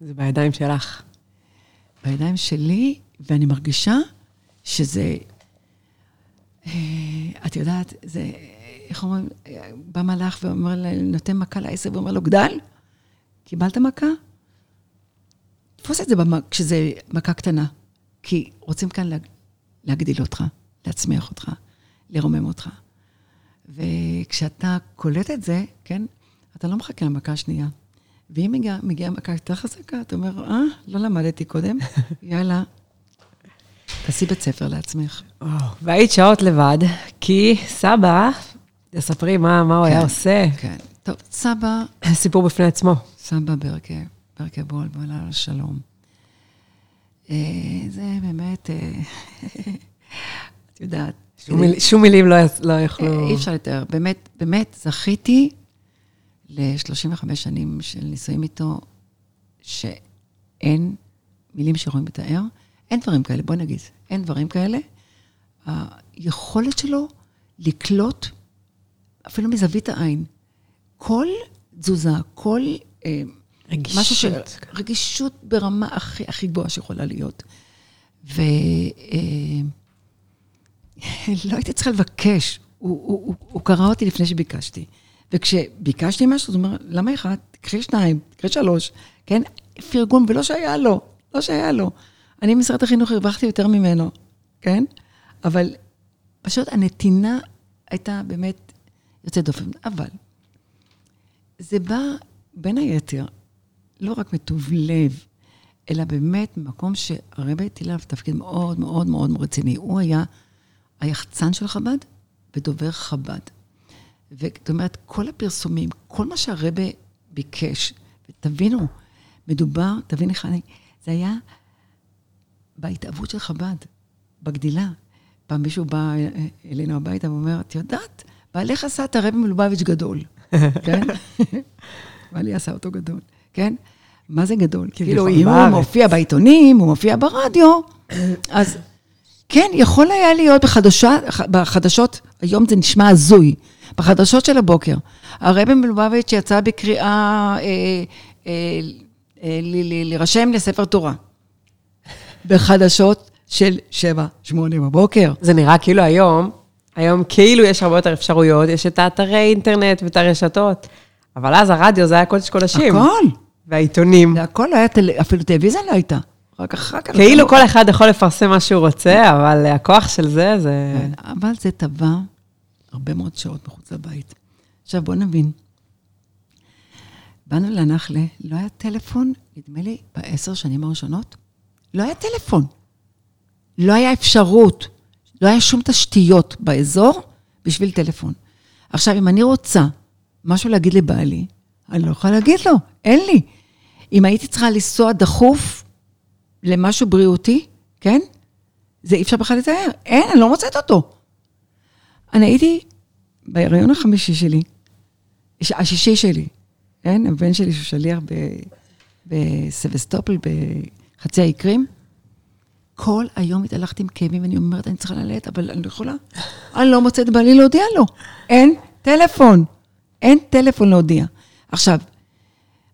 זה בידיים שלך. בידיים שלי, ואני מרגישה שזה... אה, את יודעת, זה... איך אומרים? בא מלאך ואומר, נותן מכה לעשר ואומר לו, גדל? קיבלת מכה? תפוס את זה במק, כשזה מכה קטנה. כי רוצים כאן לה, להגדיל אותך, להצמיח אותך, לרומם אותך. וכשאתה קולט את זה, כן, אתה לא מחכה למכה השנייה. ואם מגיעה מגיע מכה יותר חזקה, אתה אומר, אה, לא למדתי קודם, יאללה, תעשי בית ספר לעצמך. והיית שעות לבד, כי סבא, תספרי מה, מה הוא היה כן, עושה. כן. טוב, סבא... סיפור בפני עצמו. סבא ברקה, ברקה בול, בול על השלום. אה, זה באמת, אה, את יודעת. שום מילים לא, לא יכלו... אי אפשר לתאר. באמת, באמת, זכיתי ל-35 שנים של נישואים איתו, שאין מילים שיכולים לתאר. אין דברים כאלה, בואי נגיד. אין דברים כאלה. היכולת שלו לקלוט, אפילו מזווית העין, כל תזוזה, כל... אה, רגישות. משהו ש... רגישות ברמה הכי, הכי גבוהה שיכולה להיות. ולא לא הייתי צריכה לבקש, הוא, הוא, הוא, הוא קרא אותי לפני שביקשתי. וכשביקשתי משהו, הוא אומר, למה אחד? תקחי שניים, תקחי שלוש, כן? פרגון, ולא שהיה לו, לא שהיה לו. אני במשרד החינוך הרווחתי יותר ממנו, כן? אבל פשוט הנתינה הייתה באמת יוצאת דופן. אבל זה בא, בין היתר, לא רק מטוב לב, אלא באמת ממקום שהרבי הטיל עליו תפקיד מאוד מאוד מאוד רציני. הוא היה היחצן של חב"ד ודובר חב"ד. זאת אומרת, כל הפרסומים, כל מה שהרבי ביקש, ותבינו, מדובר, תבין איך אני, זה היה בהתאבות של חב"ד, בגדילה. פעם מישהו בא אלינו הביתה ואומר, את יודעת, בעלך עשה את הרבי מלובביץ' גדול, כן? בעלי עשה אותו גדול, כן? מה זה גדול? כאילו, אם הוא מופיע בעיתונים, הוא מופיע ברדיו, אז כן, יכול היה להיות בחדשות, בחדשות, היום זה נשמע הזוי, בחדשות של הבוקר. הרבי מלובביץ' יצא בקריאה אה, אה, אה, להירשם לספר תורה. בחדשות של 7-8 בבוקר. זה נראה כאילו היום, היום כאילו יש הרבה יותר אפשרויות, יש את האתרי אינטרנט ואת הרשתות, אבל אז הרדיו זה היה קודש קודשים. הכל. והעיתונים. זה הכל היה, אפילו טלוויזיה לא הייתה. רק אחר כך. כאילו כל אחד יכול לפרסם מה שהוא רוצה, אבל הכוח של זה, זה... אבל זה טבע הרבה מאוד שעות מחוץ לבית. עכשיו, בואו נבין. באנו לנחלה, לא היה טלפון, נדמה לי, בעשר שנים הראשונות, לא היה טלפון. לא היה אפשרות, לא היה שום תשתיות באזור בשביל טלפון. עכשיו, אם אני רוצה משהו להגיד לבעלי, אני לא יכולה להגיד לו, אין לי. אם הייתי צריכה לנסוע דחוף למשהו בריאותי, כן? זה אי אפשר בכלל לתאר. אין, אני לא מוצאת אותו. אני הייתי בהיריון החמישי שלי, השישי שלי, כן? הבן שלי שהוא שליח בסבסטופל, בחצי האי קרים. כל היום התהלכתי עם כאבים, ואני אומרת, אני צריכה ללדת, אבל אני לא יכולה. אני לא מוצאת בעלי להודיע לו. אין טלפון. אין טלפון להודיע. עכשיו,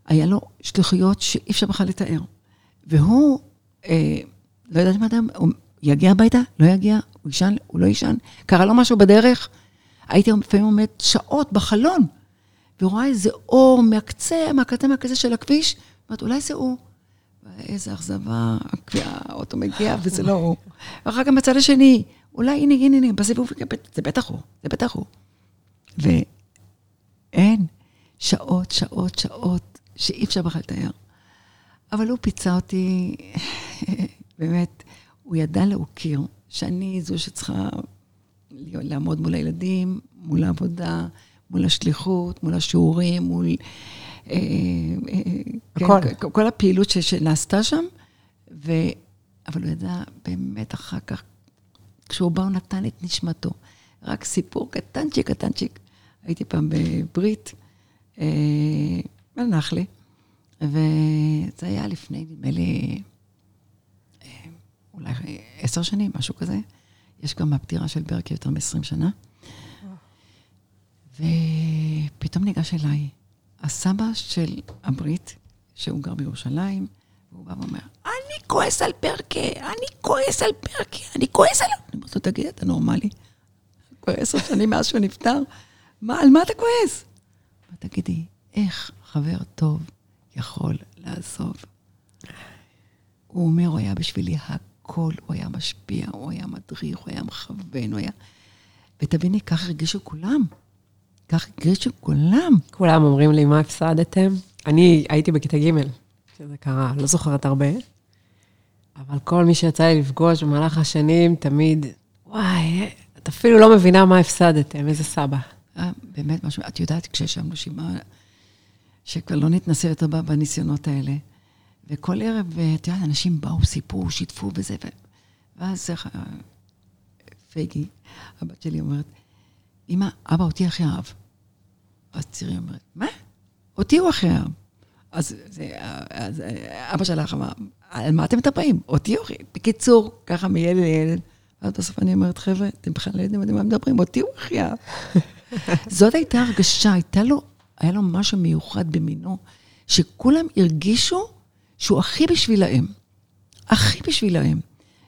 היה לו שליחויות שאי אפשר בכלל לתאר. והוא, אה, לא יודעת מה אדם, הוא יגיע הביתה, לא יגיע, הוא יישן, הוא לא יישן. קרה לו משהו בדרך, הייתי לפעמים עומד שעות בחלון, ורואה איזה אור מהקצה, מהקצה, מהקצה של הכביש, אומרת, אולי זה הוא. איזה אכזבה, האוטו מגיע וזה לא הוא. ואחר כך בצד השני, אולי הנה, הנה, הנה, בסיבוב, זה בטח הוא, זה בטח הוא. ואין, שעות, שעות, שעות, שאי אפשר בכלל לתאר. אבל הוא פיצה אותי, באמת, הוא ידע להוקיר שאני זו שצריכה לעמוד מול הילדים, מול העבודה, מול השליחות, מול השיעורים, מול... אה, אה, הכל. כן, כל הפעילות ש, שנעשתה שם, ו... אבל הוא ידע באמת אחר כך, כשהוא בא הוא נתן את נשמתו. רק סיפור קטנצ'יק, קטנצ'יק. הייתי פעם בברית, אה, בנחלה, וזה היה לפני, נדמה לי, אולי עשר שנים, משהו כזה. יש גם הפטירה של ברקי יותר מ-20 שנה. ופתאום ניגש אליי הסבא של הברית, שהוא גר בירושלים, והוא בא ואומר, אני כועס על פרקה, אני כועס על פרקה, אני כועס עליו. אני אומרת לו, תגיד, אתה נורמלי? כבר עשר שנים מאז שהוא נפטר, מה, על מה אתה כועס? תגידי, איך חבר טוב יכול לעזוב? הוא אומר, הוא היה בשבילי הכל, הוא היה משפיע, הוא היה מדריך, הוא היה מכוון, הוא היה... ותביני, ככה הרגישו כולם. כך הקרישו כולם. כולם אומרים לי, מה הפסדתם? אני הייתי בכיתה ג', שזה קרה, לא זוכרת הרבה, אבל כל מי שיצא לי לפגוש במהלך השנים, תמיד, וואי, את אפילו לא מבינה מה הפסדתם, איזה סבא. אה, באמת משהו, את יודעת, כשישבנו שבעה, שכבר לא נתנסה יותר בניסיונות האלה, וכל ערב, את יודעת, אנשים באו, סיפרו, שיתפו וזה. ואז אה, פייגי, הבת שלי אומרת, אמא, אבא אותי הכי אהב. אז צירי אומרת, מה? אותי הוא הכי אהב. אז, זה, אז אבא שלך אמר, על מה אתם מדברים? אותי אוכי. בקיצור, ככה מילד לילד. ואז בסוף אני אומרת, חבר'ה, אתם בכלל לא יודעים על מה מדברים, אותי הוא החיה. זאת הייתה הרגשה, הייתה לו, היה לו משהו מיוחד במינו, שכולם הרגישו שהוא הכי בשבילהם. הכי בשבילהם.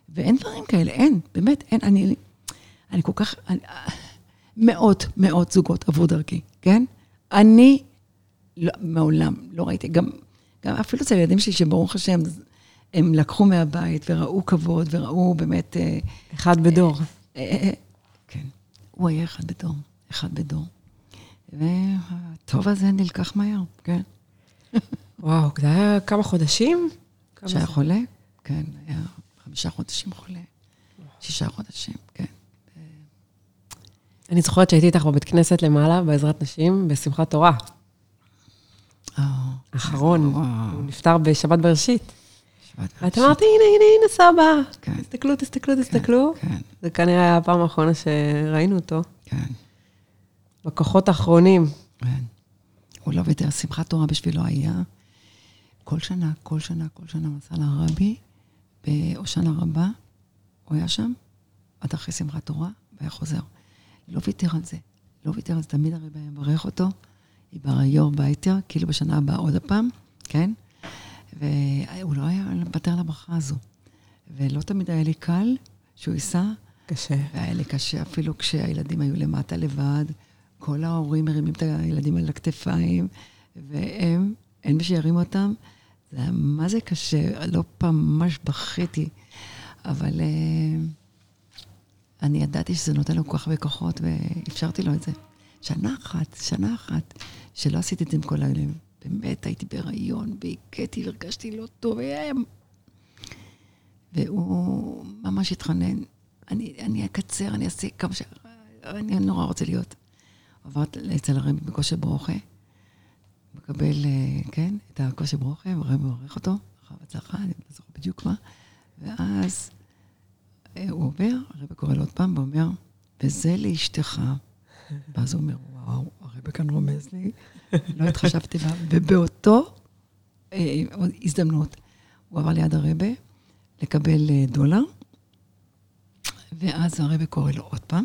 ואין דברים כאלה, אין, באמת, אין. אני, אני כל כך... אני, מאות, מאות זוגות עברו דרכי, כן? אני לא, מעולם לא ראיתי, גם, גם אפילו אצל הילדים שלי, שברוך השם, הם לקחו מהבית וראו כבוד וראו באמת... אה, אחד בדור. אה, אה, כן, הוא היה אחד בדור, אחד בדור. והטוב הזה נלקח מהר, כן. וואו, זה היה כמה חודשים? שהיה? חולה, כן, היה חמישה חודשים חולה, שישה חודשים, כן. אני זוכרת שהייתי איתך בבית כנסת למעלה, בעזרת נשים, בשמחת תורה. אה, האחרון, וואו. הוא נפטר בשבת בראשית. ואת. אמרת, הנה, הנה, הנה סבא. כן. תסתכלו, תסתכלו, תסתכלו. כן, זה כנראה היה הפעם האחרונה שראינו אותו. כן, בכוחות האחרונים. כן. הוא לא ויתר, שמחת תורה בשבילו היה כל שנה, כל שנה, כל שנה נסע לרבי, בהושענא רבה, הוא היה שם, עד אחרי שמחת תורה, והיה חוזר. לא ויתר על זה, לא ויתר על זה, תמיד הרבי היה מברך אותו, יבר היור בהיתר, כאילו בשנה הבאה עוד הפעם, כן? והוא לא היה מוותר על הברכה הזו. ולא תמיד היה לי קל שהוא ייסע, קשה. והיה לי קשה אפילו כשהילדים היו למטה לבד, כל ההורים מרימים את הילדים על הכתפיים, והם, אין מי שירים אותם. זה היה מה זה קשה, לא פעם ממש בכיתי, אבל uh, אני ידעתי שזה נותן לו כל כך הרבה כוחות, ואפשרתי לו את זה. שנה אחת, שנה אחת, שלא עשיתי את זה עם כל הילדים. באמת, הייתי בהיריון, והכיתי והרגשתי לא טוב, והוא ממש התחנן, אני, אני אקצר, אני אעשה כמה ש... אני נורא רוצה להיות. עברת אצל הרבי בכושר ברוכה, מקבל, אה, כן, את הכושר ברוכה, והרבי מברך אותו, אחר הצלחה, אני לא זוכר בדיוק מה, ואז הוא עובר, הרבי קורא לו עוד פעם, ואומר, וזה לאשתך. ואז הוא אומר, וואו, הרבי כאן רומז לי, לא התחשבתי בה, ובאותו אה, הזדמנות, הוא עבר ליד הרבה, לקבל אה, דולר, ואז הרבי קורא לו עוד פעם,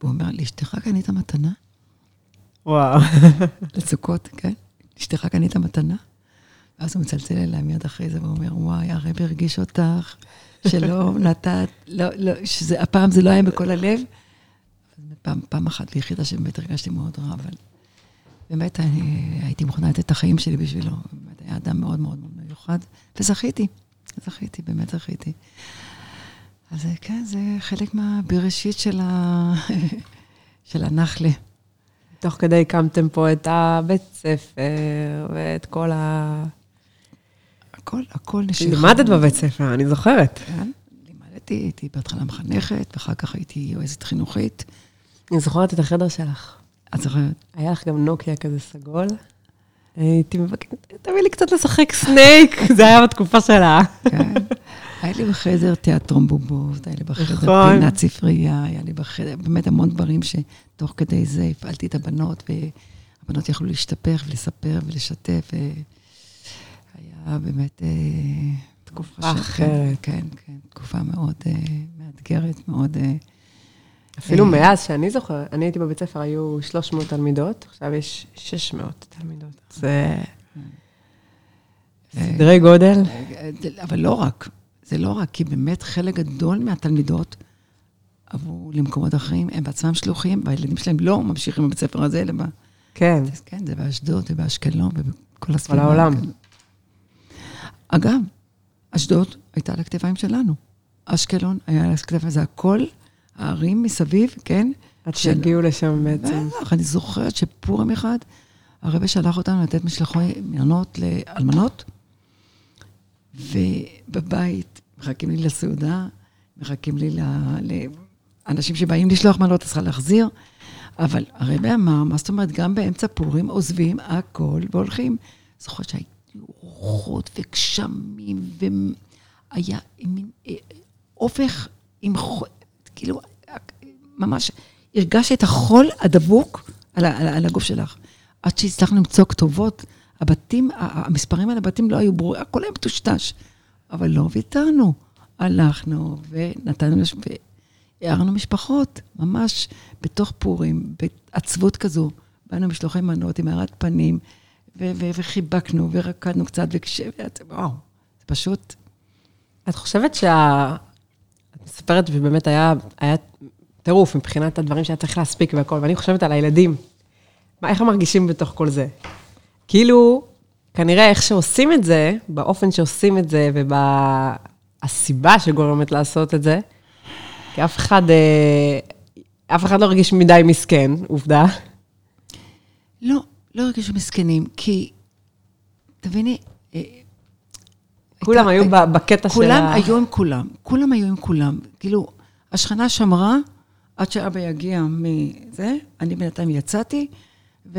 והוא אומר, לאשתך קנית מתנה? וואו. לסוכות, כן? לאשתך קנית מתנה? ואז הוא מצלצל אליי מיד אחרי זה ואומר, וואי, הרבי הרגיש אותך, שלא נתת, לא, לא, שזה, הפעם זה לא היה בכל הלב. פעם, פעם אחת ויחידה שבאמת הרגשתי מאוד רע, אבל באמת אני הייתי מוכנה לתת את החיים שלי בשבילו. באמת היה אדם מאוד מאוד מיוחד, וזכיתי, זכיתי, באמת זכיתי. אז כן, זה חלק מהבראשית של, ה... של הנחלה. תוך כדי הקמתם פה את הבית ספר ואת כל ה... הכל, הכל נשיכה. לימדת בבית ספר, אני זוכרת. כן, לימדתי, הייתי בהתחלה מחנכת, ואחר כך הייתי יועצת חינוכית. אני זוכרת את החדר שלך. את זוכרת? היה לך גם נוקיה כזה סגול. הייתי מבקשת, תביא לי קצת לשחק סנייק, זה היה בתקופה שלה. כן. היה לי בחדר תיאטרון בובות, היה לי בחדר נכון. פינת ספרייה, היה לי בחדר, באמת המון דברים שתוך כדי זה הפעלתי את הבנות, והבנות יכלו להשתפך ולספר ולשתף. היה באמת... אה, תקופה אחרת. כן, כן, כן, תקופה מאוד אה, מאתגרת, מאוד... אה, אפילו אה, מאז שאני זוכרת, אני הייתי בבית ספר, היו 300 תלמידות, עכשיו יש 600 תלמידות. זה אה, סדרי גודל. אבל לא רק, זה לא רק, כי באמת חלק גדול מהתלמידות עברו למקומות אחרים, הם בעצמם שלוחים, והילדים שלהם לא ממשיכים בבית הספר הזה, אלא ב... כן, כן, זה באשדוד ובאשקלון ובכל הסביבה. כל העולם. אגב, אשדוד הייתה על הכתפיים שלנו. אשקלון היה על הכתפיים, זה הכל הערים מסביב, כן? עד שהגיעו לשם בעצם. בטח, אני זוכרת שפורים אחד, הרבי שלח אותנו לתת משלחי מנות לאלמנות, ובבית מחכים לי לסעודה, מחכים לי לאנשים שבאים לשלוח מנות, צריכה להחזיר, אבל הרבי אמר, מה זאת אומרת, גם באמצע פורים עוזבים הכל והולכים. זוכרת שהיו רוחות וגשמים, והיה מין אה, אופך עם חול, כאילו, ממש הרגשתי את החול הדבוק על, על, על הגוף שלך. עד שהצלחנו למצוא כתובות, הבתים, המספרים על הבתים לא היו ברורים, הכל היה מטושטש. אבל לא ויתרנו. הלכנו ונתנו, והערנו משפחות, ממש בתוך פורים, בעצבות כזו. באנו משלוחי מנות עם הארת פנים, וחיבקנו ורקדנו קצת, וכש... וואו, זה פשוט... את חושבת שה... את מספרת, ובאמת היה, היה טירוף מבחינת הדברים שהיה צריך להספיק והכל, ואני חושבת על הילדים. מה, איך הם מרגישים בתוך כל זה? כאילו, כנראה איך שעושים את זה, באופן שעושים את זה, ובסיבה שגורמת לעשות את זה, כי אף אחד, אה, אף אחד לא הרגיש מדי מסכן, עובדה. לא, לא הרגישו מסכנים, כי, תביני, אה, כולם היו בקטע של כולם ה... היו עם כולם, כולם היו עם כולם. כאילו, השכנה שמרה עד שאבא יגיע מזה, אני בינתיים יצאתי, וזה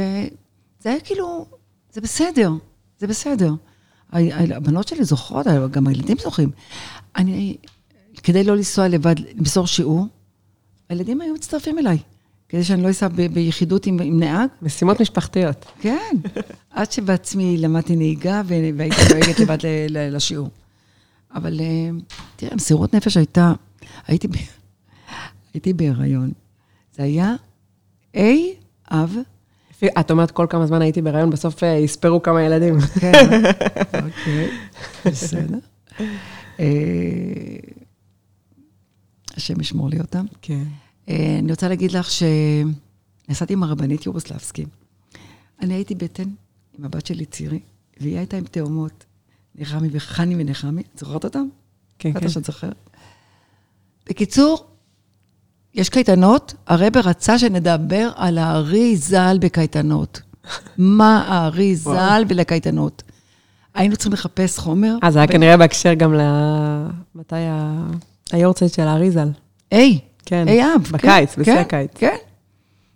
היה כאילו, זה בסדר, זה בסדר. הבנות שלי זוכרות, גם הילדים זוכרים. אני, כדי לא לנסוע לבד, למסור שיעור, הילדים היו מצטרפים אליי, כדי שאני לא אסע ביחידות עם, עם נהג. משימות משפחתיות. כן, עד שבעצמי למדתי נהיגה והייתי נוהגת לבד לשיעור. אבל אה, תראה, מסירות נפש הייתה, הייתי, הייתי בהיריון. זה היה אי אב, את אומרת, כל כמה זמן הייתי בהיריון, בסוף אה, יספרו כמה ילדים. כן, אוקיי, בסדר. אה, השם ישמור לי אותם. כן. אה, אני רוצה להגיד לך שנסעתי עם הרבנית יורוסלבסקי. אני הייתי בטן עם הבת שלי צירי, והיא הייתה עם תאומות, נחמי וחני ונחמי. את זוכרת אותם? כן, כן. שאת זוכרת. בקיצור, יש קייטנות, הרב רצה שנדבר על הארי ז"ל בקייטנות. מה הארי ז"ל ולקייטנות. היינו צריכים לחפש חומר. אה, זה היה כנראה בהקשר גם ל... מתי. היורצייט של האריזל. היי, כן. היי אב. כן, בקיץ, בשיא כן, הקיץ. כן.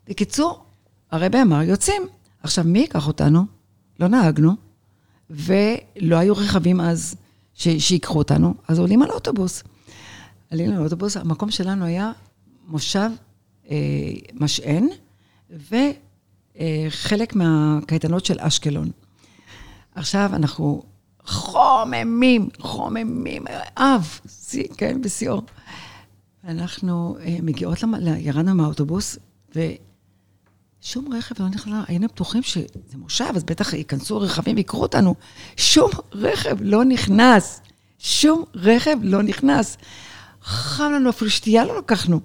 בקיצור, הרבי אמר, יוצאים. עכשיו, מי ייקח אותנו? לא נהגנו, ולא היו רכבים אז ש- שיקחו אותנו, אז עולים על אוטובוס. עלינו על אוטובוס, המקום שלנו היה מושב אה, משען, וחלק מהקייטנות של אשקלון. עכשיו אנחנו חוממים, חוממים, אב, שיא, כן, בשיאו. אנחנו אה, מגיעות, למ... ירדנו מהאוטובוס, ושום רכב לא נכנס, היינו בטוחים שזה מושב, אז בטח ייכנסו רכבים ויקרו אותנו. שום רכב לא נכנס. שום רכב לא נכנס. חם לנו, אפילו שתייה לא לקחנו.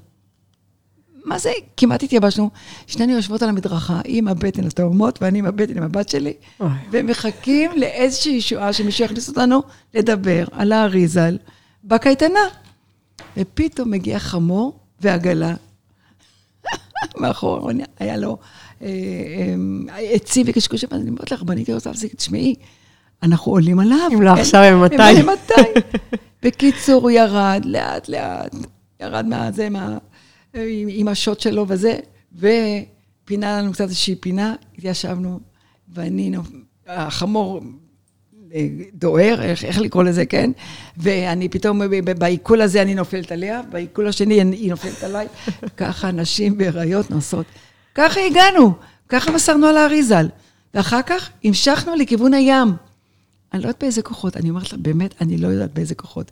מה זה? כמעט התייבשנו. שנינו יושבות על המדרכה, היא עם הבטן לתאומות, ואני עם הבטן עם הבת שלי, אוי. ומחכים לאיזושהי ישועה שמישהו יכניס אותנו לדבר על האריזל בקייטנה. ופתאום מגיע חמור ועגלה. מאחור, היה לו אה, אה, עצים וקשקושים, אז אני אומרת לך, בניתי רוצה להפסיק, תשמעי, אנחנו עולים עליו. אם לא עכשיו, הם מתי? הם מתי? בקיצור, הוא ירד לאט לאט, ירד מהזה, מה... עם, השוט שלו וזה, ופינה לנו קצת איזושהי פינה, התיישבנו, ואני, החמור דוהר, איך, איך לקרוא לזה, כן? ואני פתאום, בעיכול הזה אני נופלת עליה, בעיכול השני היא נופלת עליי. ככה נשים בהיריות נוסעות. ככה הגענו, ככה מסרנו על האריזל. ואחר כך המשכנו לכיוון הים. אני לא יודעת באיזה כוחות, אני אומרת לה, באמת, אני לא יודעת באיזה כוחות.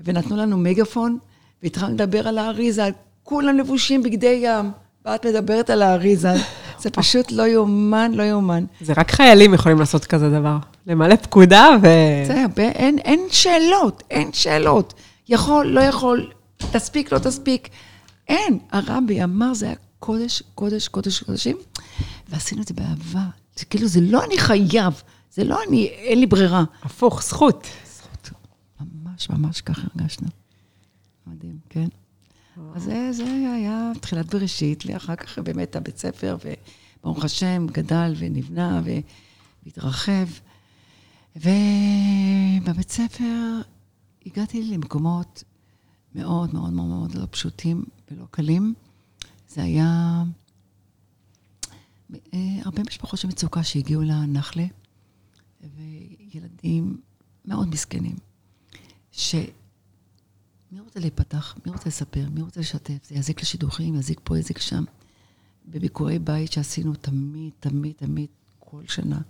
ונתנו לנו מגאפון, והתחלנו לדבר על האריזה, כולם לבושים בגדי ים, ואת מדברת על האריזה. זה פשוט לא יאומן, לא יאומן. זה רק חיילים יכולים לעשות כזה דבר. למלא פקודה ו... זה אין, אין שאלות, אין שאלות. יכול, לא יכול, תספיק, לא תספיק. אין. הרבי אמר, זה היה קודש, קודש, קודש, קודשים, ועשינו את זה באהבה. זה כאילו, זה לא אני חייב, זה לא אני, אין לי ברירה. הפוך, זכות. זכות. ממש, ממש ככה הרגשנו. מדהים, כן. אז זה, זה היה תחילת בראשית, ואחר כך באמת הבית ספר, וברוך השם, גדל ונבנה והתרחב. ובבית ספר הגעתי למקומות מאוד מאוד מאוד מאוד לא פשוטים ולא קלים. זה היה אה, הרבה משפחות של מצוקה שהגיעו לנחלה, וילדים מאוד מסכנים, ש... מי רוצה להיפתח? מי רוצה לספר? מי רוצה לשתף? זה יזיק לשידוכים, יזיק פה, יזיק שם. בביקורי בית שעשינו תמיד, תמיד, תמיד, כל שנה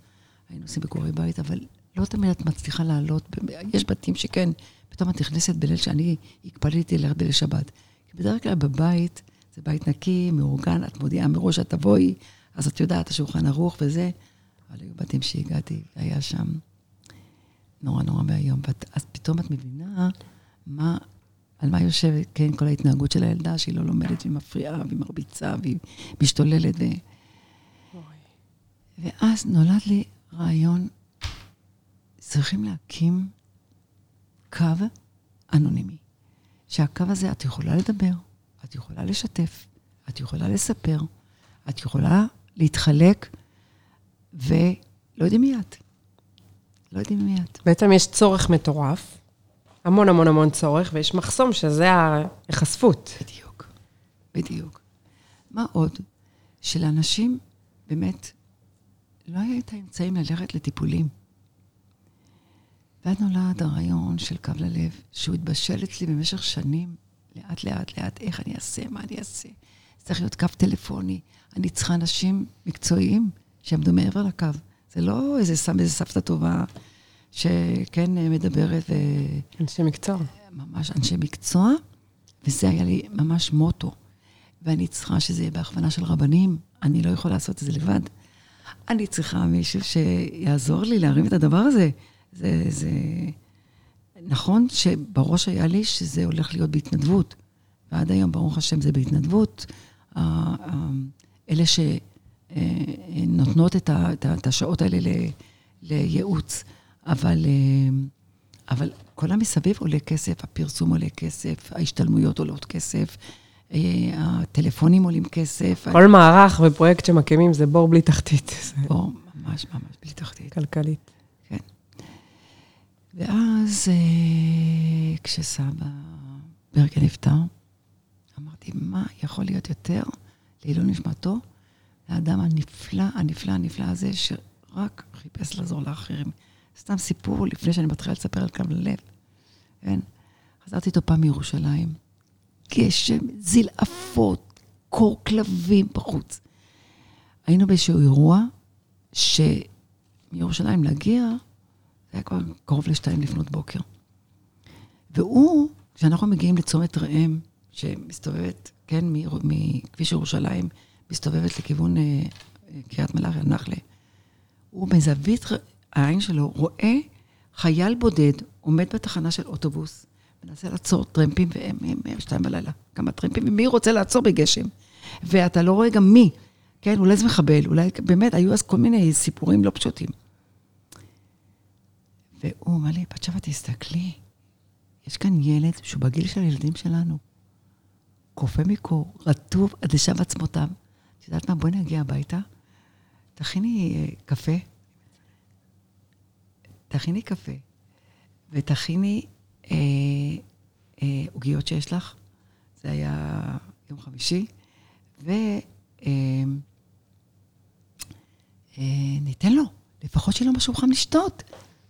היינו עושים ביקורי בית, אבל לא תמיד את מצליחה לעלות. יש בתים שכן, פתאום את נכנסת בליל שאני הקפדתי ללכת בליל שבת. כי בדרך כלל בבית, זה בית נקי, מאורגן, את מודיעה מראש שאת תבואי, אז את יודעת, השולחן ערוך וזה. אבל היו בתים שהגעתי, היה שם נורא נורא ואיום. אז פתאום את מבינה מה, על מה יושבת, כן, כל ההתנהגות של הילדה, שהיא לא לומדת והיא מפריעה והיא מרביצה והיא משתוללת. ו... ואז נולד לי רעיון, צריכים להקים קו אנונימי. שהקו הזה, את יכולה לדבר, את יכולה לשתף, את יכולה לספר, את יכולה להתחלק, ולא יודעים מי את. לא יודעים מי את. בעצם יש צורך מטורף, המון המון המון צורך, ויש מחסום שזה ההיחשפות. בדיוק, בדיוק. מה עוד? שלאנשים באמת לא היה את האמצעים ללכת לטיפולים. ואז נולד הרעיון של קו ללב, שהוא התבשל אצלי במשך שנים, לאט, לאט, לאט, איך אני אעשה, מה אני אעשה. צריך להיות קו טלפוני. אני צריכה אנשים מקצועיים שיעמדו מעבר לקו. זה לא איזה סבתא טובה שכן מדברת ו... אנשי מקצוע. ממש אנשי מקצוע, וזה היה לי ממש מוטו. ואני צריכה שזה יהיה בהכוונה של רבנים, אני לא יכולה לעשות את זה לבד. אני צריכה מישהו שיעזור לי להרים את הדבר הזה. זה, זה... נכון שבראש היה לי שזה הולך להיות בהתנדבות, ועד היום, ברוך השם, זה בהתנדבות. אלה שנותנות את השעות האלה לייעוץ, אבל, אבל כל המסביב עולה כסף, הפרסום עולה כסף, ההשתלמויות עולות כסף, הטלפונים עולים כסף. כל מערך ופרויקט שמקימים זה בור בלי תחתית. בור ממש ממש בלי תחתית. כלכלית. כן. ואז אה, כשסבא ברגה נפטר, אמרתי, מה יכול להיות יותר לעילוי נשמתו, לאדם הנפלא, הנפלא, הנפלא הזה, שרק חיפש לעזור לאחרים. סתם סיפור לפני שאני מתחילה לספר על קו ללב, כן? חזרתי איתו פעם מירושלים. גשם, זלעפות, קור כלבים בחוץ. היינו באיזשהו אירוע שמירושלים להגיע, זה היה כבר קרוב לשתיים לפנות בוקר. והוא, כשאנחנו מגיעים לצומת ראם, שמסתובבת, כן, מכביש ירושלים, מסתובבת לכיוון אה, קריית מלאכי, נחלה, הוא מזווית העין שלו רואה חייל בודד עומד בתחנה של אוטובוס, מנסה לעצור טרמפים, והם, הם, הם שתיים בלילה, כמה טרמפים, ומי רוצה לעצור בגשם? ואתה לא רואה גם מי, כן, אולי זה מחבל, אולי, באמת, היו אז כל מיני סיפורים לא פשוטים. והוא אמר לי, בת שבע, תסתכלי, יש כאן ילד שהוא בגיל של הילדים שלנו. קופא מקור, רטוב עד לשם עצמותיו. את יודעת מה? בואי נגיע הביתה, תכיני אה, קפה, תכיני קפה, ותכיני עוגיות אה, אה, שיש לך. זה היה יום חמישי, וניתן אה, אה, לו, לפחות שיהיה לו משהו חם לשתות.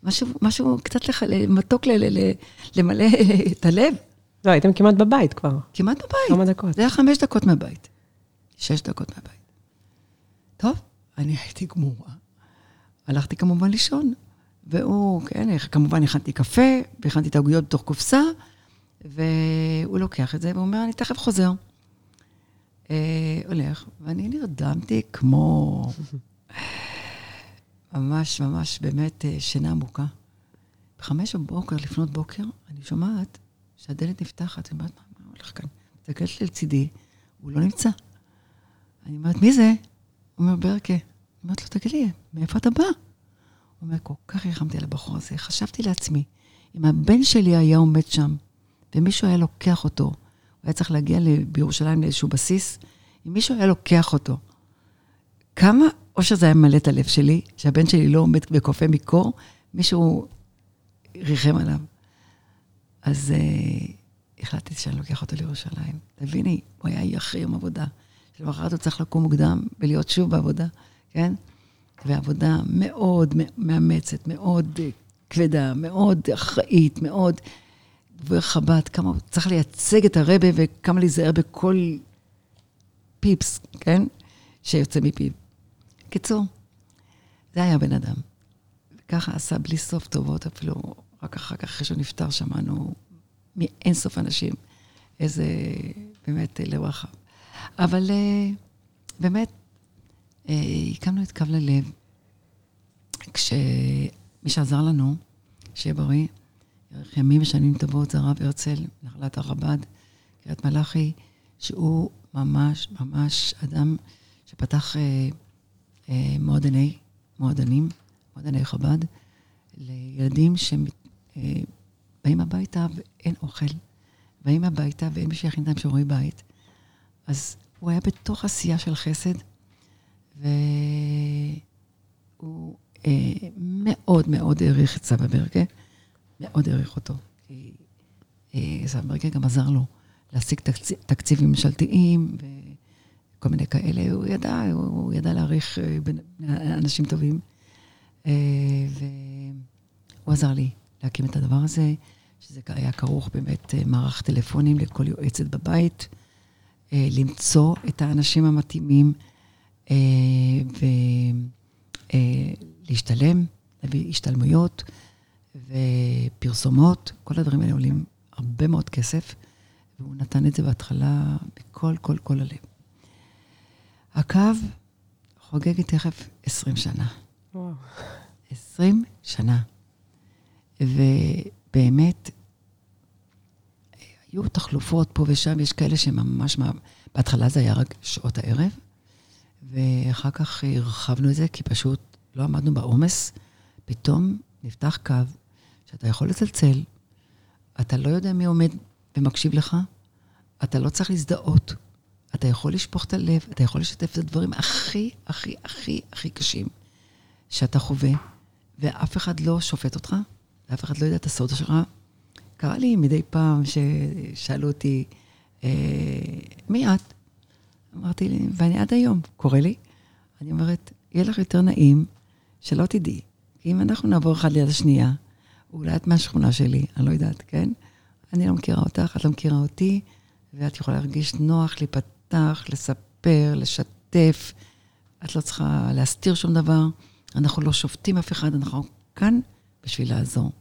משהו, משהו קצת לח... מתוק ל... ל... למלא את הלב. לא, הייתם כמעט בבית כבר. כמעט בבית. כמה דקות. זה היה חמש דקות מהבית. שש דקות מהבית. טוב, אני הייתי גמורה. הלכתי כמובן לישון. והוא, כן, כמובן הכנתי קפה, והכנתי את העוגיות בתוך קופסה, והוא לוקח את זה ואומר, אני תכף חוזר. אה, הולך, ואני נרדמתי כמו... ממש, ממש, באמת אה, שינה עמוקה. בחמש בבוקר, לפנות בוקר, אני שומעת שהדלת נפתחת, אני אומרת, מה, מה הולך כאן? מסתכלת לי לצידי, הוא לא נמצא. אני אומרת, מי זה? הוא אומר, ברקה. אני אומרת לו, תגיד לי, מאיפה אתה בא? אומר, כל כך ריחמתי על הבחור הזה. חשבתי לעצמי, אם הבן שלי היה עומד שם, ומישהו היה לוקח אותו, הוא היה צריך להגיע בירושלים לאיזשהו בסיס, אם מישהו היה לוקח אותו, כמה אושר זה היה ממלא את הלב שלי, שהבן שלי לא עומד וקופא מקור, מישהו ריחם עליו. אז uh, החלטתי שאני לוקח אותו לירושלים. תביני, הוא היה אחרי יום עבודה. שלמחרת הוא צריך לקום מוקדם ולהיות שוב בעבודה, כן? ועבודה מאוד מאמצת, מאוד אה, כבדה, מאוד אחראית, מאוד דובר חב"ד, כמה צריך לייצג את הרבה וכמה להיזהר בכל פיפס, כן? שיוצא מפיו. קיצור, זה היה בן אדם. ככה עשה בלי סוף טובות, אפילו רק אחר כך, אחרי שהוא נפטר, שמענו מאין סוף אנשים. איזה, באמת, לב רחב. אבל אה, באמת, אה, הקמנו את קו ללב, כשמי שעזר לנו, שיהיה בריא, יאריך ימים ושנים טובות, זה הרב הרצל, נחלת הרב"ד, קריית מלאכי, שהוא ממש ממש אדם שפתח אה, אה, מועדני, מועדנים, מועדני חב"ד, לילדים שבאים אה, הביתה ואין אוכל, באים הביתה ואין מי שיכין להם שיעורי בית. אז הוא היה בתוך עשייה של חסד, והוא אה, מאוד מאוד העריך את סבא ברגה, מאוד העריך אותו. כי אה, סבא ברגה גם עזר לו להשיג תקציב, תקציבים ממשלתיים וכל מיני כאלה. הוא ידע, הוא, הוא ידע להעריך אה, אנשים טובים. אה, והוא עזר לי להקים את הדבר הזה, שזה היה כרוך באמת אה, מערך טלפונים לכל יועצת בבית, למצוא את האנשים המתאימים ולהשתלם, להביא השתלמויות ופרסומות. כל הדברים האלה עולים הרבה מאוד כסף. והוא נתן את זה בהתחלה בכל, כל, כל הלב. הקו חוגגת תכף 20 שנה. וואו. 20 שנה. ובאמת, היו תחלופות פה ושם, יש כאלה שממש, בהתחלה זה היה רק שעות הערב, ואחר כך הרחבנו את זה, כי פשוט לא עמדנו בעומס. פתאום נפתח קו שאתה יכול לצלצל, אתה לא יודע מי עומד ומקשיב לך, אתה לא צריך להזדהות. אתה יכול לשפוך את הלב, אתה יכול לשתף את הדברים הכי, הכי, הכי, הכי קשים שאתה חווה, ואף אחד לא שופט אותך, ואף אחד לא יודע את הסוד שלך. קרה לי מדי פעם ששאלו אותי, אה, מי את? אמרתי לי, ואני עד היום, קורה לי. אני אומרת, יהיה לך יותר נעים שלא תדעי. כי אם אנחנו נעבור אחד ליד השנייה, אולי את מהשכונה שלי, אני לא יודעת, כן? אני לא מכירה אותך, את לא מכירה אותי, ואת יכולה להרגיש נוח להיפתח, לספר, לשתף. את לא צריכה להסתיר שום דבר. אנחנו לא שופטים אף אחד, אנחנו כאן בשביל לעזור.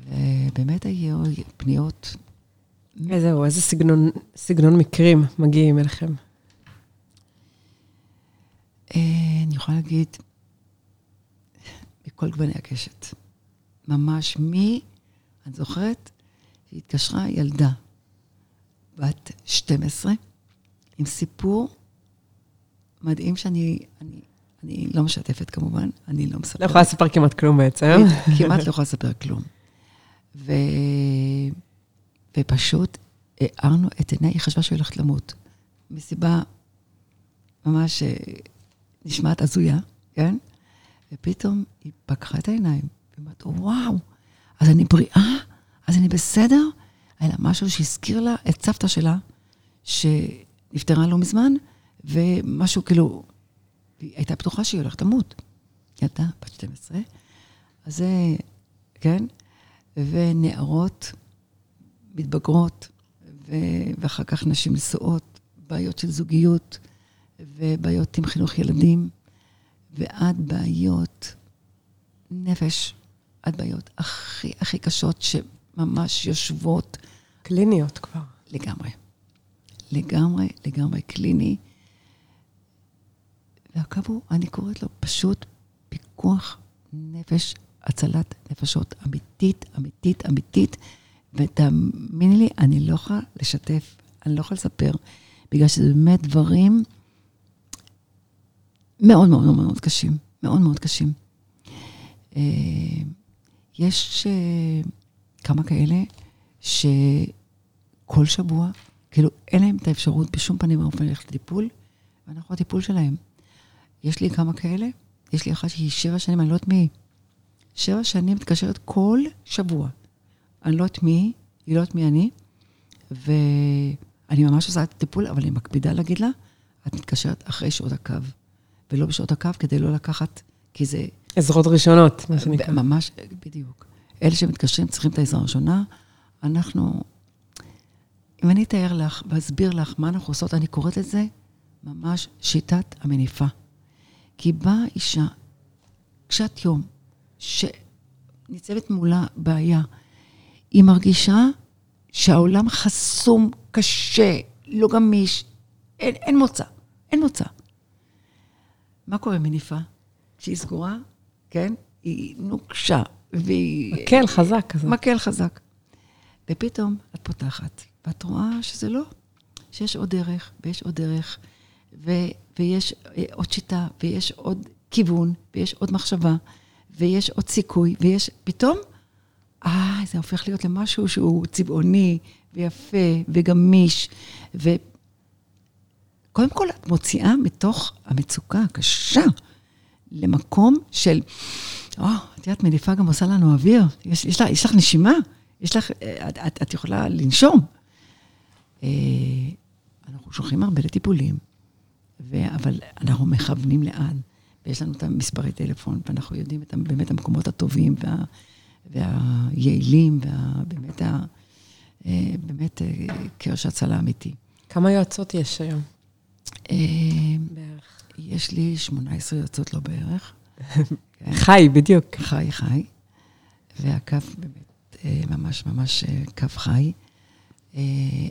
ובאמת היו פניות. זהו, איזה סגנון, סגנון מקרים מגיעים אליכם? אה, אני יכולה להגיד, מכל גווני הקשת. ממש מי, את זוכרת? התקשרה ילדה בת 12 עם סיפור מדהים שאני אני, אני לא משתפת כמובן, אני לא מספרת. לא יכולה לספר כמעט כלום בעצם. כמעט לא יכולה לספר כלום. ו... ופשוט הארנו את עיניי, היא חשבה שהיא הולכת למות. מסיבה ממש אה, נשמעת הזויה, כן? ופתאום היא פקחה את העיניים, ואמרת, וואו, אז אני בריאה? אז אני בסדר? היה לה משהו שהזכיר לה את סבתא שלה, שנפטרה לא מזמן, ומשהו כאילו, היא הייתה בטוחה שהיא הולכת למות. ילדה, בת 12. אז זה, כן? ונערות מתבגרות, ו... ואחר כך נשים נשואות, בעיות של זוגיות, ובעיות עם חינוך ילדים, ועד בעיות נפש, עד בעיות הכי הכי קשות, שממש יושבות. קליניות כבר. לגמרי. לגמרי, לגמרי קליני. והקו הוא, אני קוראת לו פשוט פיקוח נפש, הצלת נפשות אמיתית, אמיתית, אמיתית. ותאמיני לי, אני לא יכולה לשתף, אני לא יכולה לספר, בגלל שזה באמת דברים מאוד מאוד מאוד מאוד קשים, מאוד מאוד קשים. אה, יש אה, כמה כאלה שכל שבוע, כאילו אין להם את האפשרות בשום פנים ואופן ללכת לטיפול, ואנחנו הטיפול שלהם. יש לי כמה כאלה, יש לי אחת שהיא שבע שנים, אני לא יודעת מי. שבע שנים מתקשרת כל שבוע. אני לא יודעת מי, היא לא יודעת מי אני, ואני ממש עושה את הטיפול, אבל אני מקפידה להגיד לה, את מתקשרת אחרי שעות הקו, ולא בשעות הקו, כדי לא לקחת, כי זה... עזרות ראשונות, מה שנקרא. ממש, בדיוק. אלה שמתקשרים צריכים את העזרה הראשונה. אנחנו, אם אני אתאר לך ואסביר לך מה אנחנו עושות, אני קוראת לזה ממש שיטת המניפה. כי באה אישה, קשת יום, שניצבת מולה בעיה. היא מרגישה שהעולם חסום, קשה, לא גמיש, אין, אין מוצא, אין מוצא. מה קורה מניפה? כשהיא סגורה, כן? היא נוקשה, והיא... מקל חזק כזה. מקל חזק. ופתאום את פותחת, ואת רואה שזה לא, שיש עוד דרך, ויש עוד דרך, ו, ויש אה, עוד שיטה, ויש עוד כיוון, ויש עוד מחשבה, ויש עוד סיכוי, ויש... פתאום, אה, זה הופך להיות למשהו שהוא צבעוני, ויפה, וגמיש, ו... קודם כל, את מוציאה מתוך המצוקה הקשה למקום של, או, את יודעת, מניפה גם עושה לנו אוויר, יש, יש, לה, יש לך נשימה, יש לך, את, את, את יכולה לנשום. אה, אנחנו שולחים הרבה לטיפולים, ו, אבל אנחנו מכוונים לאן, ויש לנו את המספרי טלפון, ואנחנו יודעים את באמת המקומות הטובים וה, והיעילים, ובאמת, ה, אה, באמת אה, קרש הצלה אמיתי. כמה יועצות יש היום? בערך. יש לי 18 יועצות, לא בערך. חי, בדיוק. חי, חי. והקו באמת ממש ממש קו חי.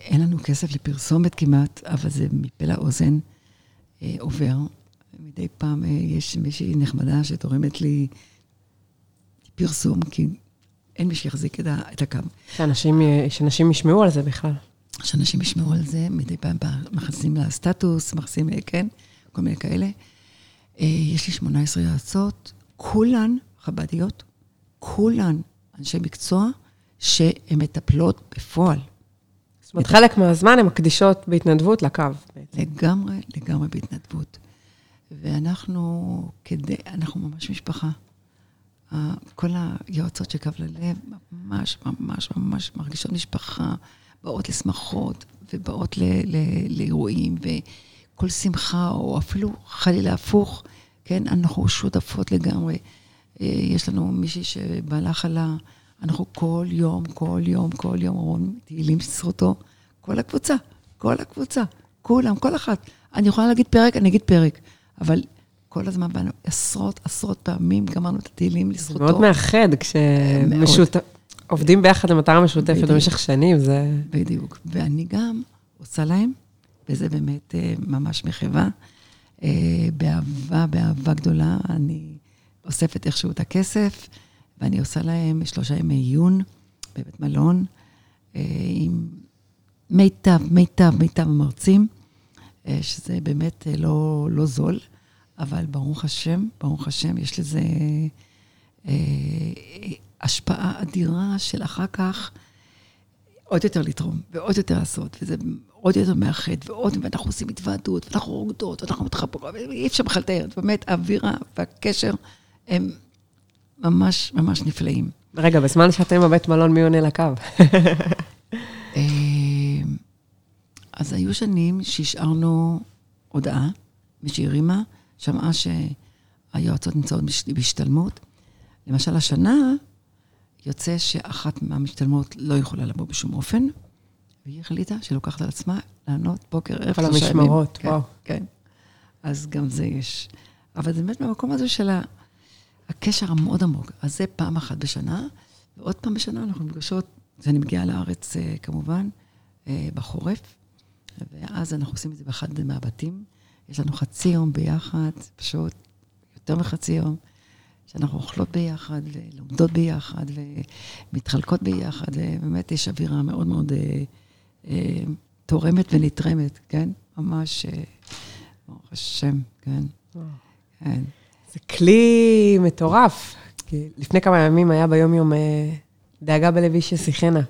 אין לנו כסף לפרסומת כמעט, אבל זה מפה לאוזן עובר. מדי פעם יש מישהי נחמדה שתורמת לי פרסום, כי אין מי שיחזיק את הקו. שאנשים, שאנשים ישמעו על זה בכלל. שאנשים ישמעו על זה, מדי פעם מכניסים לה סטטוס, מכניסים, כן, כל מיני כאלה. יש לי 18 יועצות, כולן חב"דיות, כולן אנשי מקצוע שהן מטפלות בפועל. זאת אומרת, חלק מהזמן הן מקדישות בהתנדבות לקו. לגמרי, לגמרי בהתנדבות. ואנחנו, כדי, אנחנו ממש משפחה. כל היועצות של קו ללב ממש, ממש, ממש מרגישות משפחה, באות לשמחות ובאות ל, ל, לאירועים, וכל שמחה, או אפילו חלילה הפוך, כן, אנחנו שותפות לגמרי. יש לנו מישהי שבעלה חלה, אנחנו כל יום, כל יום, כל יום אומרים תהילים לזכותו, כל הקבוצה, כל הקבוצה, כולם, כל אחת. אני יכולה להגיד פרק, אני אגיד פרק, אבל כל הזמן באנו עשרות, עשרות פעמים גמרנו את התהילים לזכותו. זה מאוד מאחד כשעובדים ביחד למטרה משותפת במשך שנים, זה... בדיוק. ואני גם עושה להם, וזה באמת ממש מחווה, באהבה, באהבה גדולה, אני אוספת איכשהו את הכסף, ואני עושה להם שלושה ימי עיון בבית מלון, עם מיטב, מיטב, מיטב המרצים, שזה באמת לא, לא זול. אבל ברוך השם, ברוך השם, יש לזה אה, השפעה אדירה של אחר כך עוד יותר לתרום, ועוד יותר לעשות, וזה עוד יותר מאחד, ועוד, ואנחנו עושים התוועדות, ואנחנו רוקדות, ואנחנו מתחברות, ואי אפשר בכלל לתאר, באמת, האווירה והקשר הם ממש ממש נפלאים. רגע, בזמן שאתם בבית מלון, מי עונה לקו? אז היו שנים שהשארנו הודעה, מי שהרימה, שמעה שהיועצות נמצאות בהשתלמות. למשל, השנה יוצא שאחת מהמשתלמות לא יכולה לבוא בשום אופן, והיא החליטה שהיא לוקחת על עצמה לענות בוקר, ערב, על המשמרות, וואו. כן, כן. אז גם זה יש. אבל זה באמת במקום הזה של הקשר המאוד עמוק. אז זה פעם אחת בשנה, ועוד פעם בשנה אנחנו נפגשות, כשאני מגיעה לארץ כמובן, בחורף, ואז אנחנו עושים את זה באחד מהבתים. יש לנו חצי יום ביחד, פשוט יותר מחצי יום, שאנחנו אוכלות ביחד, ולומדות ביחד, ומתחלקות ביחד, ובאמת יש אווירה מאוד מאוד אה, אה, תורמת ונתרמת, כן? ממש, אה, ברוך השם, כן. כן. זה כלי מטורף. כי לפני כמה ימים היה ביום-יום דאגה בלוי ששיחנה.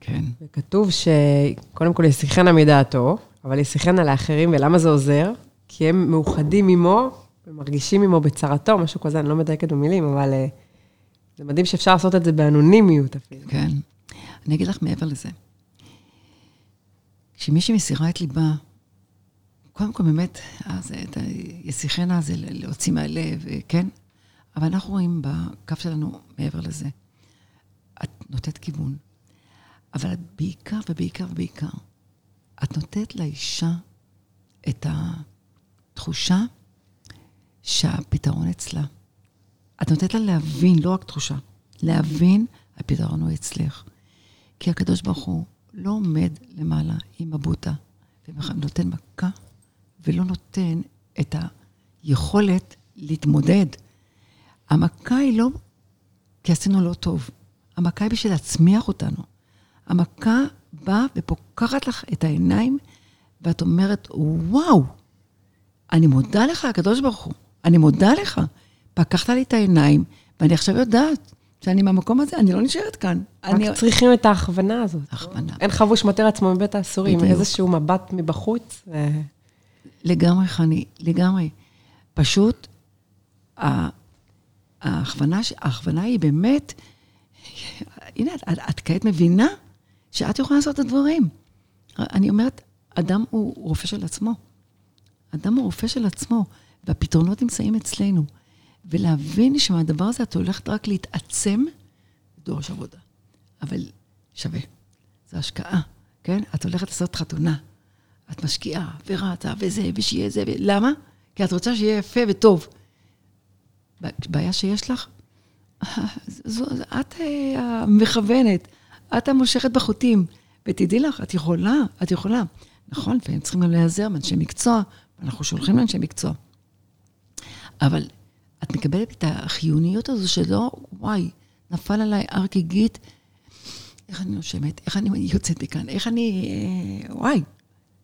כן. וכתוב שקודם כל ישיחנה מדעתו, אבל ישיחנה לאחרים, ולמה זה עוזר? כי הם מאוחדים עמו ומרגישים עמו בצרתו, משהו כזה, אני לא מדייקת במילים, אבל uh, זה מדהים שאפשר לעשות את זה באנונימיות אפילו. כן. אני אגיד לך מעבר לזה. כשמישהי מסירה את ליבה, קודם כל באמת, אז את הישיחנה זה להוציא מהלב, כן? אבל אנחנו רואים בקו שלנו מעבר לזה. את נותנת כיוון, אבל בעיקר ובעיקר ובעיקר, את נותנת לאישה את התחושה שהפתרון אצלה. את נותנת לה להבין, לא רק תחושה, להבין, הפתרון הוא אצלך. כי הקדוש ברוך הוא לא עומד למעלה עם הבוטה, ונותן מכה, ולא נותן את היכולת להתמודד. המכה היא לא כי עשינו לא טוב, המכה היא בשביל להצמיח אותנו. המכה באה ופוקחת לך את העיניים, ואת אומרת, וואו, אני מודה לך, הקדוש ברוך הוא, אני מודה לך. פקחת לי את העיניים, ואני עכשיו יודעת שאני מהמקום הזה, אני לא נשארת כאן. רק אני... צריכים את ההכוונה הזאת. הכוונה. אין חבוש מטר עצמו מבית האסורים. איזשהו מבט מבחוץ. אה, לגמרי, חני, לגמרי. פשוט, ההכוונה, ההכוונה היא באמת, הנה, את, את, את כעת מבינה שאת יכולה לעשות את הדברים. אני אומרת, אדם הוא רופא של עצמו. אדם הוא רופא של עצמו, והפתרונות נמצאים אצלנו. ולהבין שמהדבר הזה את הולכת רק להתעצם, דורש עבודה. אבל שווה. זו השקעה, כן? את הולכת לעשות חתונה. את משקיעה, ורצה, וזה, ושיהיה זה, ו... למה? כי את רוצה שיהיה יפה וטוב. בעיה שיש לך, זו, את אה, המכוונת, את המושכת בחוטים. ותדעי לך, את יכולה, את יכולה. נכון, והם צריכים גם להיעזר מאנשי מקצוע, ואנחנו שולחים לאנשי מקצוע. אבל את מקבלת את החיוניות הזו שלא, וואי, נפל עליי הר גיגית, איך אני נושמת, איך אני יוצאת מכאן, איך אני, אה, וואי,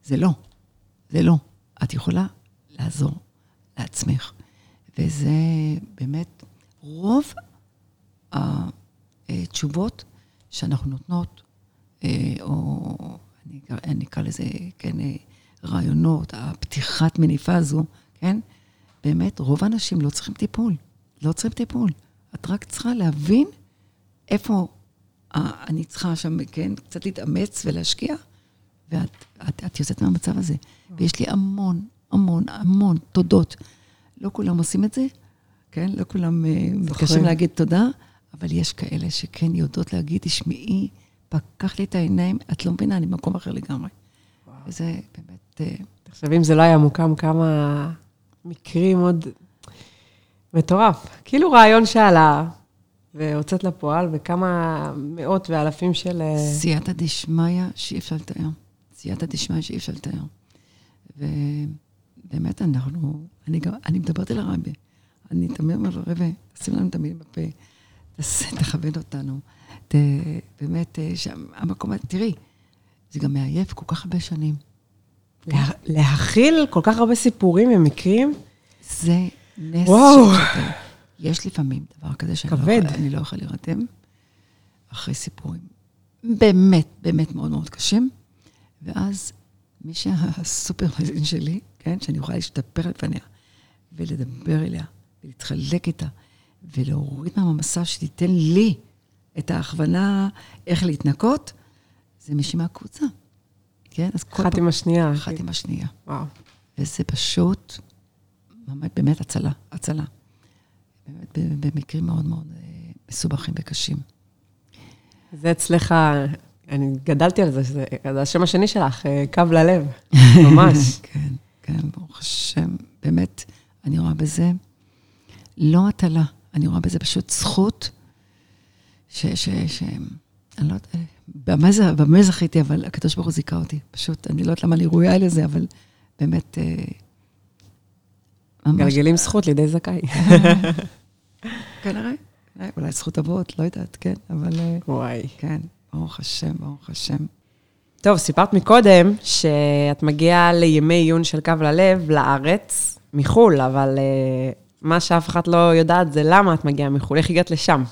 זה לא, זה לא. את יכולה לעזור לעצמך. וזה באמת רוב התשובות שאנחנו נותנות, אה, או אני, אקרא לזה, כן, אה, רעיונות, הפתיחת מניפה הזו, כן? באמת, רוב האנשים לא צריכים טיפול. לא צריכים טיפול. את רק צריכה להבין איפה אה, אני צריכה שם, כן, קצת להתאמץ ולהשקיע, ואת את, את יוצאת מהמצב הזה. ויש לי המון, המון, המון תודות. לא כולם עושים את זה, כן? לא כולם אה, מתקשרים להגיד תודה, אבל יש כאלה שכן יודעות להגיד, תשמעי, פקח לי את העיניים, את לא מבינה, אני במקום אחר לגמרי. וזה באמת... אה, תחשבי אם זה לא היה מוקם, כמה מקרים עוד... מטורף. כאילו רעיון שעלה, והוצאת לפועל, וכמה מאות ואלפים של... אה, סייעתא דשמיא שאי אפשר לתאר. סייעתא דשמיא שאי אפשר לתאר. ובאמת, אנחנו... אני גם... אני מדברת אל הרבי. אני תמיד אומר לו, רבי, תשים לנו את המילים בפה, תכבד אותנו. ת, באמת, אה, שם, המקום... תראי, זה גם מעייף כל כך הרבה שנים. לה- להכיל כל כך הרבה סיפורים ומקרים. זה נס וואו. שצריך. יש לפעמים דבר כזה שאני לא כבד. יכולה- אני לא יכולה להירדם אחרי סיפורים באמת, באמת מאוד מאוד קשים, ואז מי שהסופרוויזין שלי, כן, שאני יכולה להשתפר לפניה, ולדבר אליה, ולהתחלק איתה, ולהוריד מהמסע שתיתן לי את ההכוונה איך להתנקות, זה מישהי מהקבוצה. כן? אז כל אחת עם השנייה. אחת עם השנייה. וואו. וזה פשוט, ממש, באמת הצלה, הצלה. באמת, במקרים מאוד מאוד אה, מסובכים וקשים. זה אצלך, אני גדלתי על זה, שזה זה השם השני שלך, אה, קו ללב, ממש. כן, כן, ברוך השם. באמת, אני רואה בזה לא הטלה, אני רואה בזה פשוט זכות, ש... ש, ש אני לא יודעת, במה זכיתי, אבל הקדוש ברוך הוא זיכה אותי. פשוט, אני לא יודעת למה אני ראויה לזה, אבל באמת, אה, גלגלים זכות לידי זכאי. כנראה, אה, אולי זכות אבות, לא יודעת, כן, אבל אה, וואי. כן, ברוך השם, ברוך השם. טוב, סיפרת מקודם שאת מגיעה לימי עיון של קו ללב לארץ, מחו"ל, אבל אה, מה שאף אחת לא יודעת זה למה את מגיעה מחו"ל, איך הגעת לשם?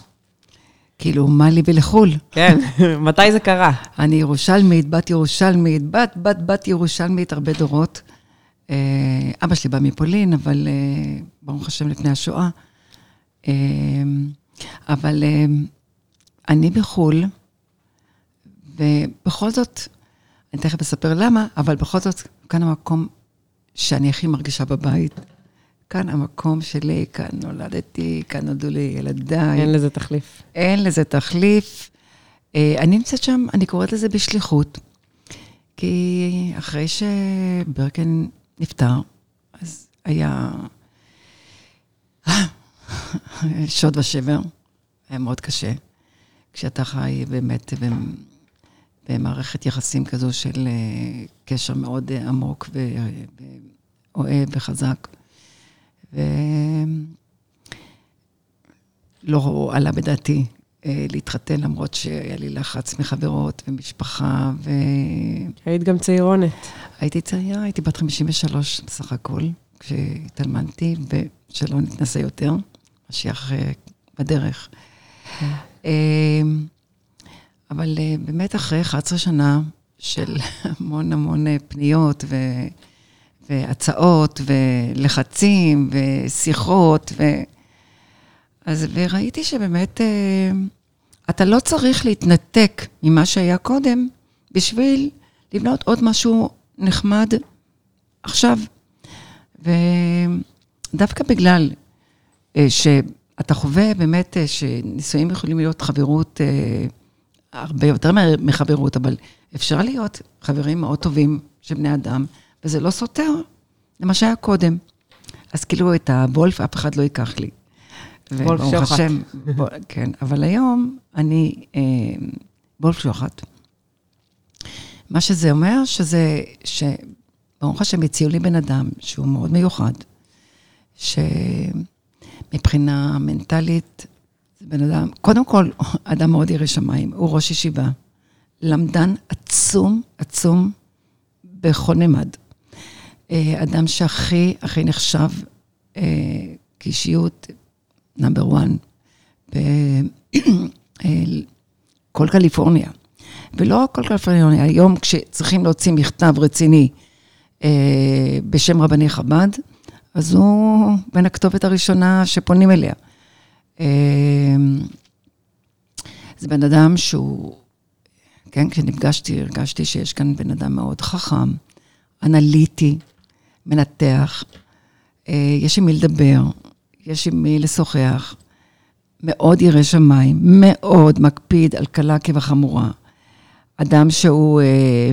כאילו, מה לי ולחו"ל? כן, מתי זה קרה? אני ירושלמית, בת ירושלמית, בת, בת, בת ירושלמית הרבה דורות. אה, אבא שלי בא מפולין, אבל אה, ברוך השם לפני השואה. אה, אבל אני בחו"ל, ובכל זאת, אני תכף אספר למה, אבל בכל זאת, כאן המקום שאני הכי מרגישה בבית. כאן המקום שלי, כאן נולדתי, כאן נולדו לי ילדיי. אין לזה תחליף. אין לזה תחליף. אה, אני נמצאת שם, אני קוראת לזה בשליחות, כי אחרי שברקן נפטר, אז היה... שוד ושבר, היה מאוד קשה. כשאתה חי באמת במערכת יחסים כזו של אה, קשר מאוד אה, עמוק ואוהב וחזק. ולא עלה בדעתי אה, להתחתן, למרות שהיה לי לחץ מחברות ומשפחה, ו... היית גם צעירונת. הייתי צעירה, הייתי בת 53 בסך הכל, כשהתאלמנתי, ושלא נתנסה יותר, משיח בדרך. כן. אבל אה, באמת אחרי 11 שנה של המון המון אה, פניות ו... והצעות ולחצים ושיחות, ו... אז וראיתי שבאמת אה, אתה לא צריך להתנתק ממה שהיה קודם בשביל לבנות עוד משהו נחמד עכשיו. ודווקא בגלל שאתה חווה באמת שנישואים יכולים להיות חברות הרבה יותר מחברות, אבל אפשר להיות חברים מאוד טובים של בני אדם, וזה לא סותר למה שהיה קודם. אז כאילו את הוולף אף אחד לא ייקח לי. וולף שוחט. השם, ב, כן, אבל היום אני אה, וולף שוחט. מה שזה אומר, שזה, שברוך השם הציעו לי בן אדם שהוא מאוד מיוחד, שמבחינה מנטלית זה בן אדם, קודם כל, אדם מאוד ירא שמיים, הוא ראש ישיבה, למדן עצום, עצום, בכל נמד. אה, אדם שהכי, הכי נחשב אה, כאישיות נאמבר וואן בכל קליפורניה. ולא כל קליפורניה, היום כשצריכים להוציא מכתב רציני אה, בשם רבני חב"ד, אז הוא בין הכתובת הראשונה שפונים אליה. זה בן אדם שהוא, כן, כשנפגשתי, הרגשתי שיש כאן בן אדם מאוד חכם, אנליטי, מנתח, אה, יש עם מי לדבר, יש עם מי לשוחח, מאוד ירא שמיים, מאוד מקפיד על קלה כבחמורה. אדם שהוא, אה,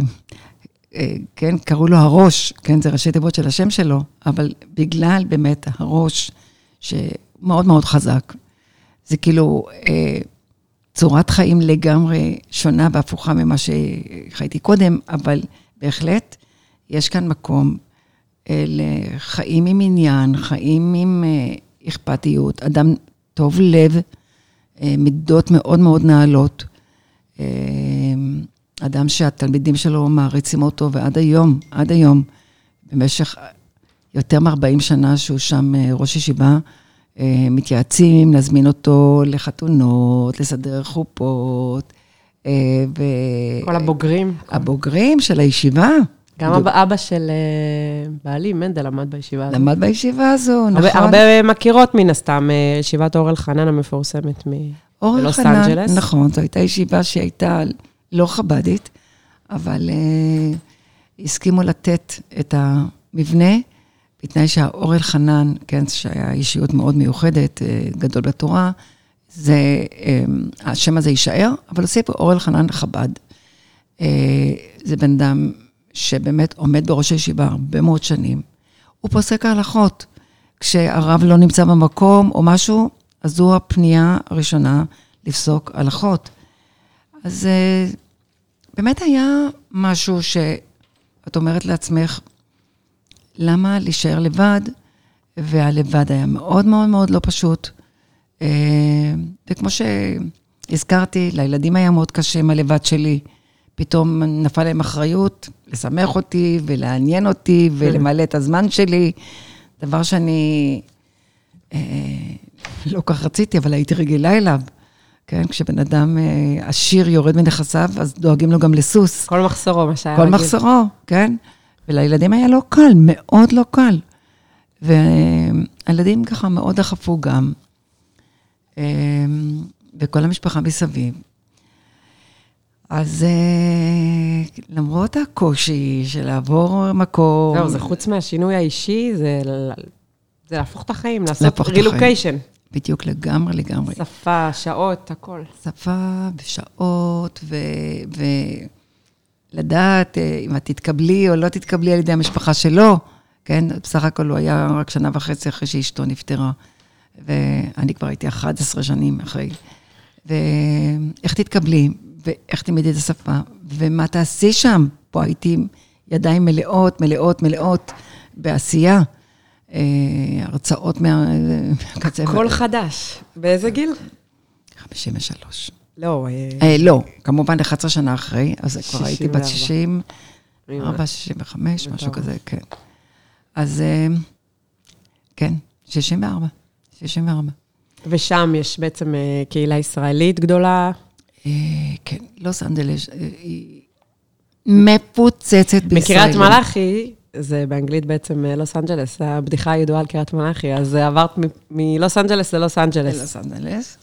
אה, כן, קראו לו הראש, כן, זה ראשי תיבות של השם שלו, אבל בגלל באמת הראש, שמאוד מאוד חזק, זה כאילו אה, צורת חיים לגמרי שונה והפוכה ממה שחייתי קודם, אבל בהחלט יש כאן מקום אה, לחיים עם עניין, חיים עם אה, אכפתיות, אדם טוב לב, אה, מידות מאוד מאוד נעלות. אה, אדם שהתלמידים שלו מעריצים אותו, ועד היום, עד היום, במשך יותר מ-40 שנה שהוא שם ראש ישיבה, מתייעצים, להזמין אותו לחתונות, לסדר חופות. ו... כל הבוגרים. הבוגרים של הישיבה. גם. אבא של אה, בעלי, מנדל, למד בישיבה הזו. למד בישיבה הזו, נכון. הרבה מכירות מן הסתם, ישיבת אור אלחנן המפורסמת מלוס אנג'לס. נכון, זו הייתה ישיבה שהייתה לא חב"דית, אבל uh, הסכימו לתת את המבנה. בתנאי שהאור אלחנן, כן, שהיה אישיות מאוד מיוחדת, אה, גדול בתורה, זה, אה, השם הזה יישאר, אבל הוסיפו אור אלחנן חב"ד. אה, זה בן אדם שבאמת עומד בראש הישיבה הרבה מאוד שנים. הוא פוסק ההלכות. כשהרב לא נמצא במקום או משהו, אז זו הפנייה הראשונה לפסוק הלכות. אז באמת היה משהו שאת אומרת לעצמך, למה להישאר לבד? והלבד היה מאוד מאוד מאוד לא פשוט. אה, וכמו שהזכרתי, לילדים היה מאוד קשה עם הלבד שלי. פתאום נפל להם אחריות לשמח אותי ולעניין אותי ולמלא את הזמן שלי, דבר שאני אה, לא כל כך רציתי, אבל הייתי רגילה אליו. כן, כשבן אדם אה, עשיר יורד מנכסיו, אז דואגים לו גם לסוס. כל מחסורו, מה שהיה רגיל. כל מחסורו, כן. ולילדים היה לא קל, מאוד לא קל. והילדים ככה מאוד דחפו גם, אמ, וכל המשפחה מסביב. אז אה, למרות הקושי של לעבור מקום... זהו, זה חוץ מהשינוי האישי, זה, זה להפוך את החיים, לעשות רילוקיישן. בדיוק, לגמרי, לגמרי. שפה, שעות, הכל. שפה ושעות, ו... ו... לדעת אה, אם את תתקבלי או לא תתקבלי על ידי המשפחה שלו, כן? בסך הכל הוא היה רק שנה וחצי אחרי שאשתו נפטרה. ואני כבר הייתי 11 שנים אחרי. ואיך תתקבלי, ואיך תלמדי את השפה, ומה תעשי שם? פה הייתי ידיים מלאות, מלאות, מלאות בעשייה. אה, הרצאות מה... מהקצה. הכל חדש. באיזה גיל? 53. לא, אה, לא, כמובן 11 שנה אחרי, אז כבר הייתי בת 64. 64, 65, משהו. כזה, כן. אז אה, כן, 64, 64. ושם יש בעצם אה, קהילה ישראלית גדולה. אה, כן, לוס אנג'לס, אה, היא מפוצצת בישראל. בקריית מלאכי, זה באנגלית בעצם אה, לוס אנג'לס, הבדיחה הידועה על קריית מלאכי, אז עברת מלוס אנג'לס ללוס אנג'לס. לוס אנג'לס.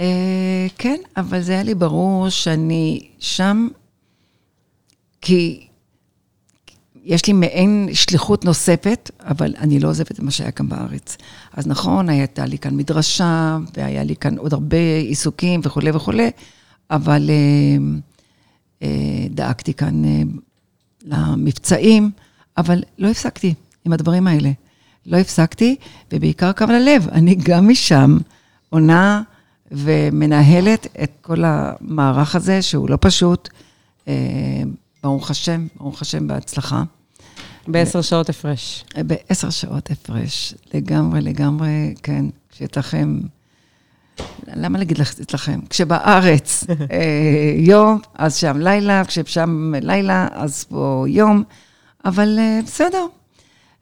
אה, כן, אבל זה היה לי ברור שאני שם, כי יש לי מעין שליחות נוספת, אבל אני לא עוזבת את מה שהיה כאן בארץ. אז נכון, הייתה לי כאן מדרשה, והיה לי כאן עוד הרבה עיסוקים וכולי וכולי, אבל אה, אה, דאגתי כאן אה, למבצעים, אבל לא הפסקתי עם הדברים האלה. לא הפסקתי, ובעיקר קו ללב. אני גם משם עונה ומנהלת את כל המערך הזה, שהוא לא פשוט. ברוך השם, ברוך השם, בהצלחה. בעשר שעות הפרש. בעשר שעות הפרש, לגמרי, לגמרי, כן, כשאצלכם, למה להגיד לך אצלכם? כשבארץ אה, יום, אז שם לילה, כששם לילה, אז פה יום, אבל אה, בסדר.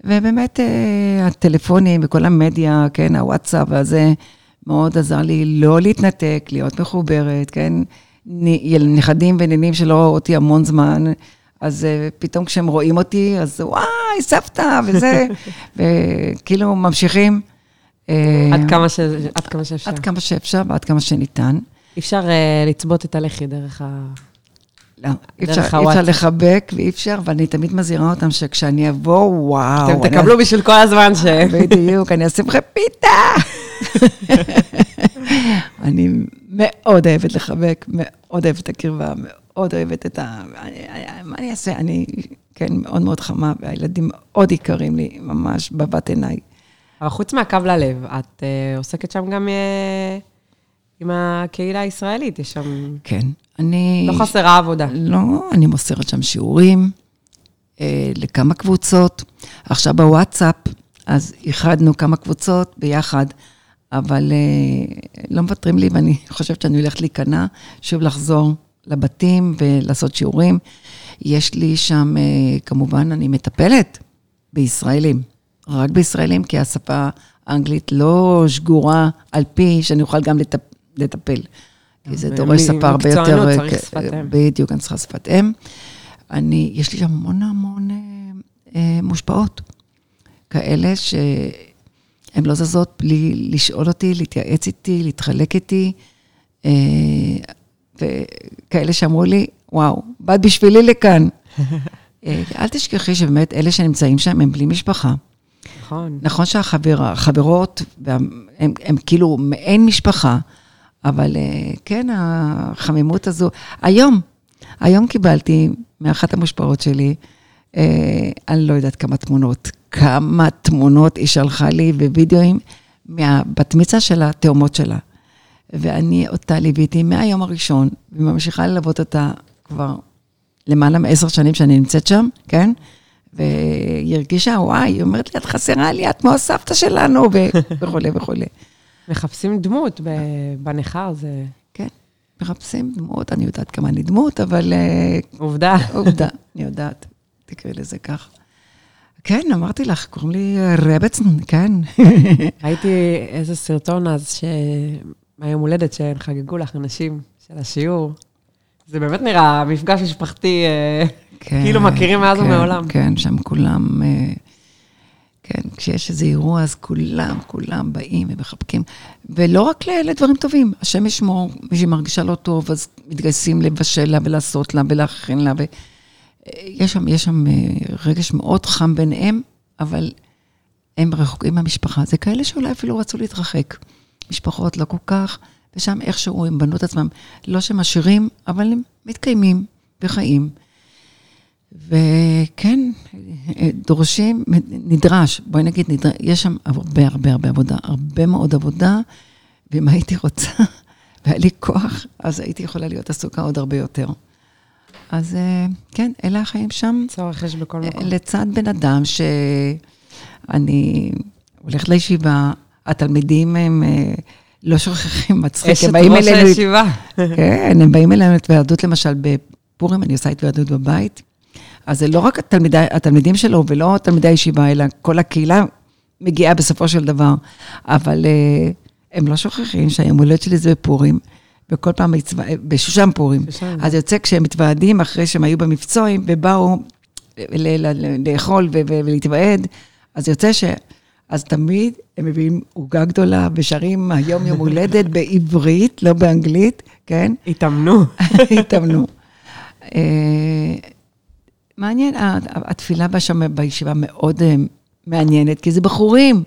ובאמת, אה, הטלפונים וכל המדיה, כן, הוואטסאפ והזה, מאוד עזר לי לא להתנתק, להיות מחוברת, כן? נכדים ונינים שלא ראו אותי המון זמן, אז אה, פתאום כשהם רואים אותי, אז וואי, סבתא, וזה, וכאילו ממשיכים. אה, עד כמה ש- עד כמה שאפשר. עד כמה שאפשר ועד כמה שניתן. אפשר אה, לצבות את הלחי דרך ה... לא, אי אפשר, אי אפשר. לחבק ואי אפשר, ואני תמיד מזהירה אותם שכשאני אבוא, וואו. אתם אני- תקבלו בשביל כל הזמן ש... בדיוק, אני אשים לכם פיתה. אני מאוד אוהבת לחבק, מאוד אוהבת את הקרבה, מאוד אוהבת את ה... אני- אני- מה אני אעשה? אני, כן, מאוד מאוד חמה, והילדים מאוד יקרים לי, ממש בבת עיניי. אבל חוץ מהקו ללב, את אה, עוסקת שם גם אה, עם הקהילה הישראלית, יש שם... כן, אני... לא חסרה עבודה. לא, אני מוסרת שם שיעורים אה, לכמה קבוצות. עכשיו בוואטסאפ, אז איחדנו כמה קבוצות ביחד, אבל אה, לא מוותרים לי, ואני חושבת שאני הולכת להיכנע, שוב לחזור לבתים ולעשות שיעורים. יש לי שם, אה, כמובן, אני מטפלת בישראלים, רק בישראלים, כי השפה האנגלית לא שגורה על פי שאני אוכל גם לטפ, לטפל. כי זה דורש שפה הרבה יותר... מקצוענות, אה, צריך כ- שפת אם. בדיוק, אני צריכה שפת אם. אני, יש לי המון המון אה, אה, מושפעות. כאלה שהן לא זזות בלי לשאול אותי, להתייעץ איתי, להתחלק איתי. אה, וכאלה שאמרו לי, וואו, באת בשבילי לכאן. אה, אל תשכחי שבאמת אלה שנמצאים שם הם בלי משפחה. נכון. נכון שהחברות, הם, הם כאילו מעין משפחה, אבל אה, כן, החמימות הזו. היום, היום קיבלתי מאחת המושפעות שלי, אה, אני לא יודעת כמה תמונות, כמה תמונות היא שלחה לי ווידאוים מהבת מצווה של התאומות שלה. ואני אותה ליוויתי מהיום הראשון, וממשיכה ללוות אותה כבר למעלה מעשר שנים שאני נמצאת שם, כן? והיא הרגישה, וואי, היא אומרת לי, את חסרה לי, את כמו הסבתא שלנו, וכולי וכולי. מחפשים דמות בניכר, זה כן, מחפשים דמות, אני יודעת כמה אני דמות, אבל אה, עובדה. עובדה, אני יודעת, תקראי לזה כך. כן, אמרתי לך, קוראים לי אה, רבצן, כן. ראיתי איזה סרטון אז, ש... מהיום הולדת שחגגו לך אנשים של השיעור. זה באמת נראה מפגש משפחתי, אה, כן, כאילו מכירים מאז כן, ומעולם. כן, שם כולם, אה, כן, כשיש איזה אירוע, אז כולם, כולם באים ומחבקים. ולא רק לדברים טובים, השם ישמור, מי שמרגישה לא טוב, אז מתגייסים לבשל לה ולעשות לה ולהכין לה. ו... יש שם, יש שם אה, רגש מאוד חם ביניהם, אבל הם רחוקים מהמשפחה. זה כאלה שאולי אפילו רצו להתרחק. משפחות לא כל כך, ושם איכשהו הם בנו את עצמם, לא שהם עשירים, אבל הם מתקיימים וחיים. וכן, דורשים, נדרש, בואי נגיד, נדרש, יש שם הרבה הרבה הרבה עבודה, הרבה מאוד עבודה, ואם הייתי רוצה, והיה לי כוח, אז הייתי יכולה להיות עסוקה עוד הרבה יותר. אז אה, כן, אלה החיים שם. צורך יש בכל מקום. לצד בן אדם שאני הולכת לישיבה, התלמידים הם אה, לא שוכחים, מצחיק, אשת הם באים ראש אלינו... הישיבה. כן, הם באים אלינו להתוועדות, למשל, בפורים, אני עושה התוועדות בבית. אז זה לא רק התלמידי, התלמידים שלו ולא תלמידי הישיבה, אלא כל הקהילה מגיעה בסופו של דבר. אבל uh, הם לא שוכחים שהיום הולדת שלי זה בפורים, וכל פעם מצו... בשושן פורים. שושן. אז יוצא כשהם מתוועדים, אחרי שהם היו במבצועים, ובאו לאכול ולהתוועד, אז יוצא ש... אז תמיד הם מביאים עוגה גדולה ושרים היום יום הולדת בעברית, לא באנגלית, כן? התאמנו. התאמנו. מעניין, התפילה בשם, בישיבה מאוד אה, מעניינת, כי זה בחורים.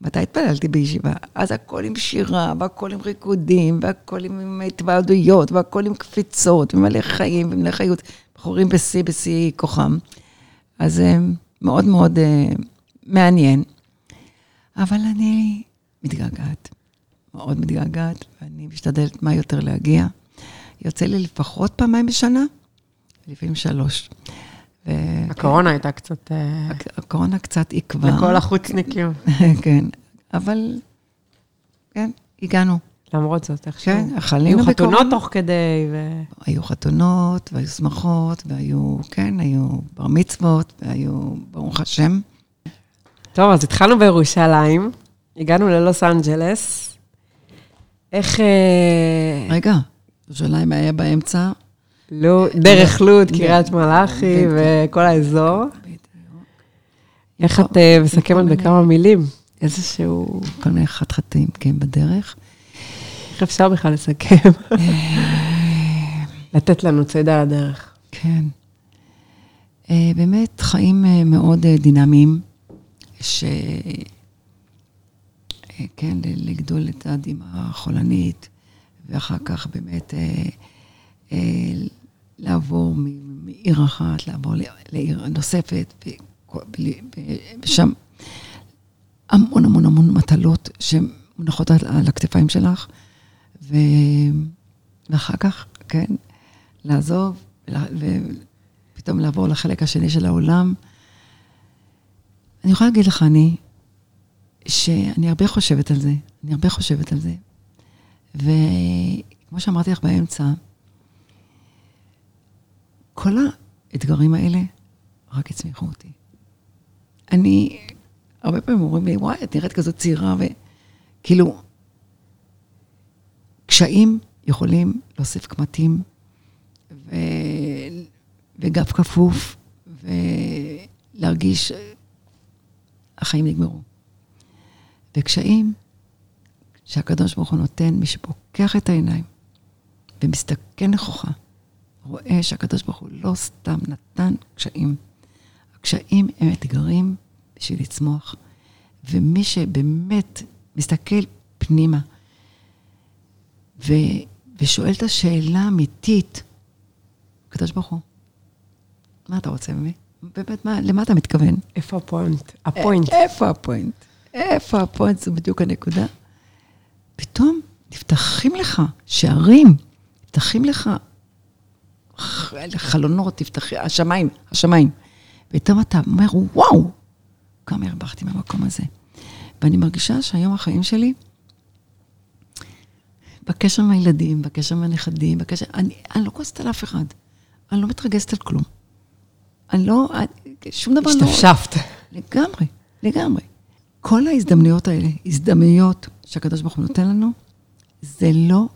מתי התפללתי בישיבה? אז הכל עם שירה, והכל עם ריקודים, והכל עם התוועדויות, והכל עם קפיצות, ומלא חיים ומלא חיות. בחורים בשיא, בשיא כוחם. אז אה, מאוד מאוד אה, מעניין. אבל אני מתגעגעת, מאוד מתגעגעת, ואני משתדלת מה יותר להגיע. יוצא לי לפחות פעמיים בשנה, לפעמים שלוש. ו- הקורונה הייתה קצת... אה, הק- הקורונה קצת עיכבה. לכל החוצניקים. כן, אבל כן, הגענו. למרות זאת, איכשהו. כן, חלינו היו חתונות בקורונה. תוך כדי, ו... היו חתונות, והיו שמחות, והיו, כן, היו בר מצוות, והיו, ברוך השם. טוב, אז התחלנו בירושלים, הגענו ללוס אנג'לס. איך... אה, רגע, ירושלים היה באמצע. לו- דרך לוד, כן. קריית מלאכי. וכל האזור. איך את אה, מסכמת בכמה מילים? איזשהו... כל מיני חתחתים, כן, בדרך. איך אפשר בכלל לסכם? לתת לנו צידה לדרך. כן. אה, באמת, חיים אה, מאוד אה, דינמיים, ש... אה, כן, לגדול את האימא החולנית, ואחר כך באמת אה, אה, לעבור מ- מעיר אחת, לעבור לעיר נוספת, ושם המון המון המון מטלות שמונחות על, הכתפיים שלך, ו... ואחר כך, כן, לעזוב, ופתאום לעבור לחלק השני של העולם. אני יכולה להגיד לך, אני, שאני הרבה חושבת על זה, אני הרבה חושבת על זה. וכמו שאמרתי לך באמצע, כל האתגרים האלה רק הצמיחו אותי. אני, הרבה פעמים אומרים לי, וואי, את נראית כזאת צעירה, וכאילו, קשיים יכולים להוסיף קמטים, ו... וגב כפוף, ולהרגיש החיים נגמרו. וקשיים שהקדוש ברוך הוא נותן, מי שפוקח את העיניים ומסתכל נכוחה, רואה שהקדוש ברוך הוא לא סתם נתן קשיים. הקשיים הם אתגרים בשביל לצמוח, ומי שבאמת מסתכל פנימה ו... ושואל את השאלה האמיתית, הקדוש ברוך הוא, מה אתה רוצה ממני? באמת, מה, למה אתה מתכוון? איפה הפוינט? הפוינט. איפה הפוינט? איפה הפוינט? זו בדיוק הנקודה. פתאום נפתחים לך שערים, נפתחים לך חלונות, תפתחי, השמיים, השמיים. ופתאום אתה אומר, וואו, כמה הרווחתי מהמקום הזה. ואני מרגישה שהיום החיים שלי, בקשר עם הילדים, בקשר עם הנכדים, בקשר... אני, אני לא כועסת על אף אחד. אני לא מתרגזת על כלום. אני לא... שום דבר לא... השתפשפת. לגמרי, לגמרי. כל ההזדמנויות האלה, הזדמנויות שהקדוש ברוך הוא נותן לנו, זה לא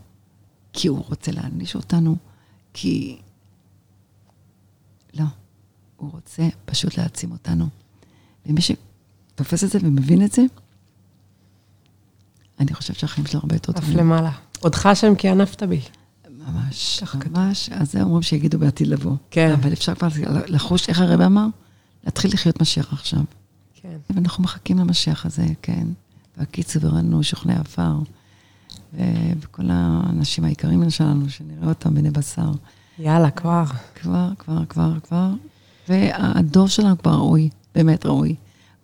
כי הוא רוצה להעניש אותנו, כי... לא. הוא רוצה פשוט להעצים אותנו. ומי שתופס את זה ומבין את זה, אני חושבת שהחיים שלו הרבה יותר אף טובים. למעלה. עודך השם כי ענפת בי. ממש, ככה כתוב. ממש. אז זה אומרים שיגידו בעתיד לבוא. כן. אבל אפשר כבר לחוש, איך הרב אמר? להתחיל לחיות משיח עכשיו. כן. ואנחנו מחכים למשיח הזה, כן. והקיצו וראינו שוכני עפר, וכל האנשים היקרים שלנו, שנראה אותם בני בשר. יאללה, כבר. כבר, כבר, כבר, כבר. והדור שלנו כבר ראוי, באמת ראוי.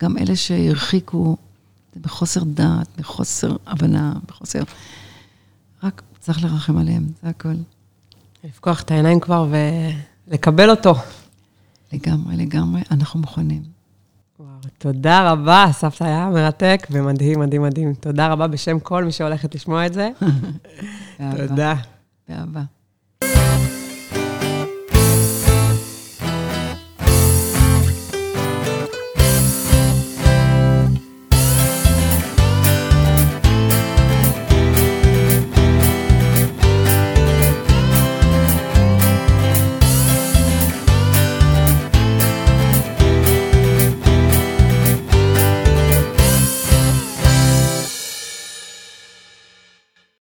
גם אלה שהרחיקו, זה בחוסר דעת, בחוסר הבנה, בחוסר... רק צריך לרחם עליהם, זה הכל. לפקוח את העיניים כבר ולקבל אותו. לגמרי, לגמרי, אנחנו מוכנים. וואו, תודה רבה, סבתא היה מרתק ומדהים, מדהים, מדהים. תודה רבה בשם כל מי שהולכת לשמוע את זה. תודה. באהבה.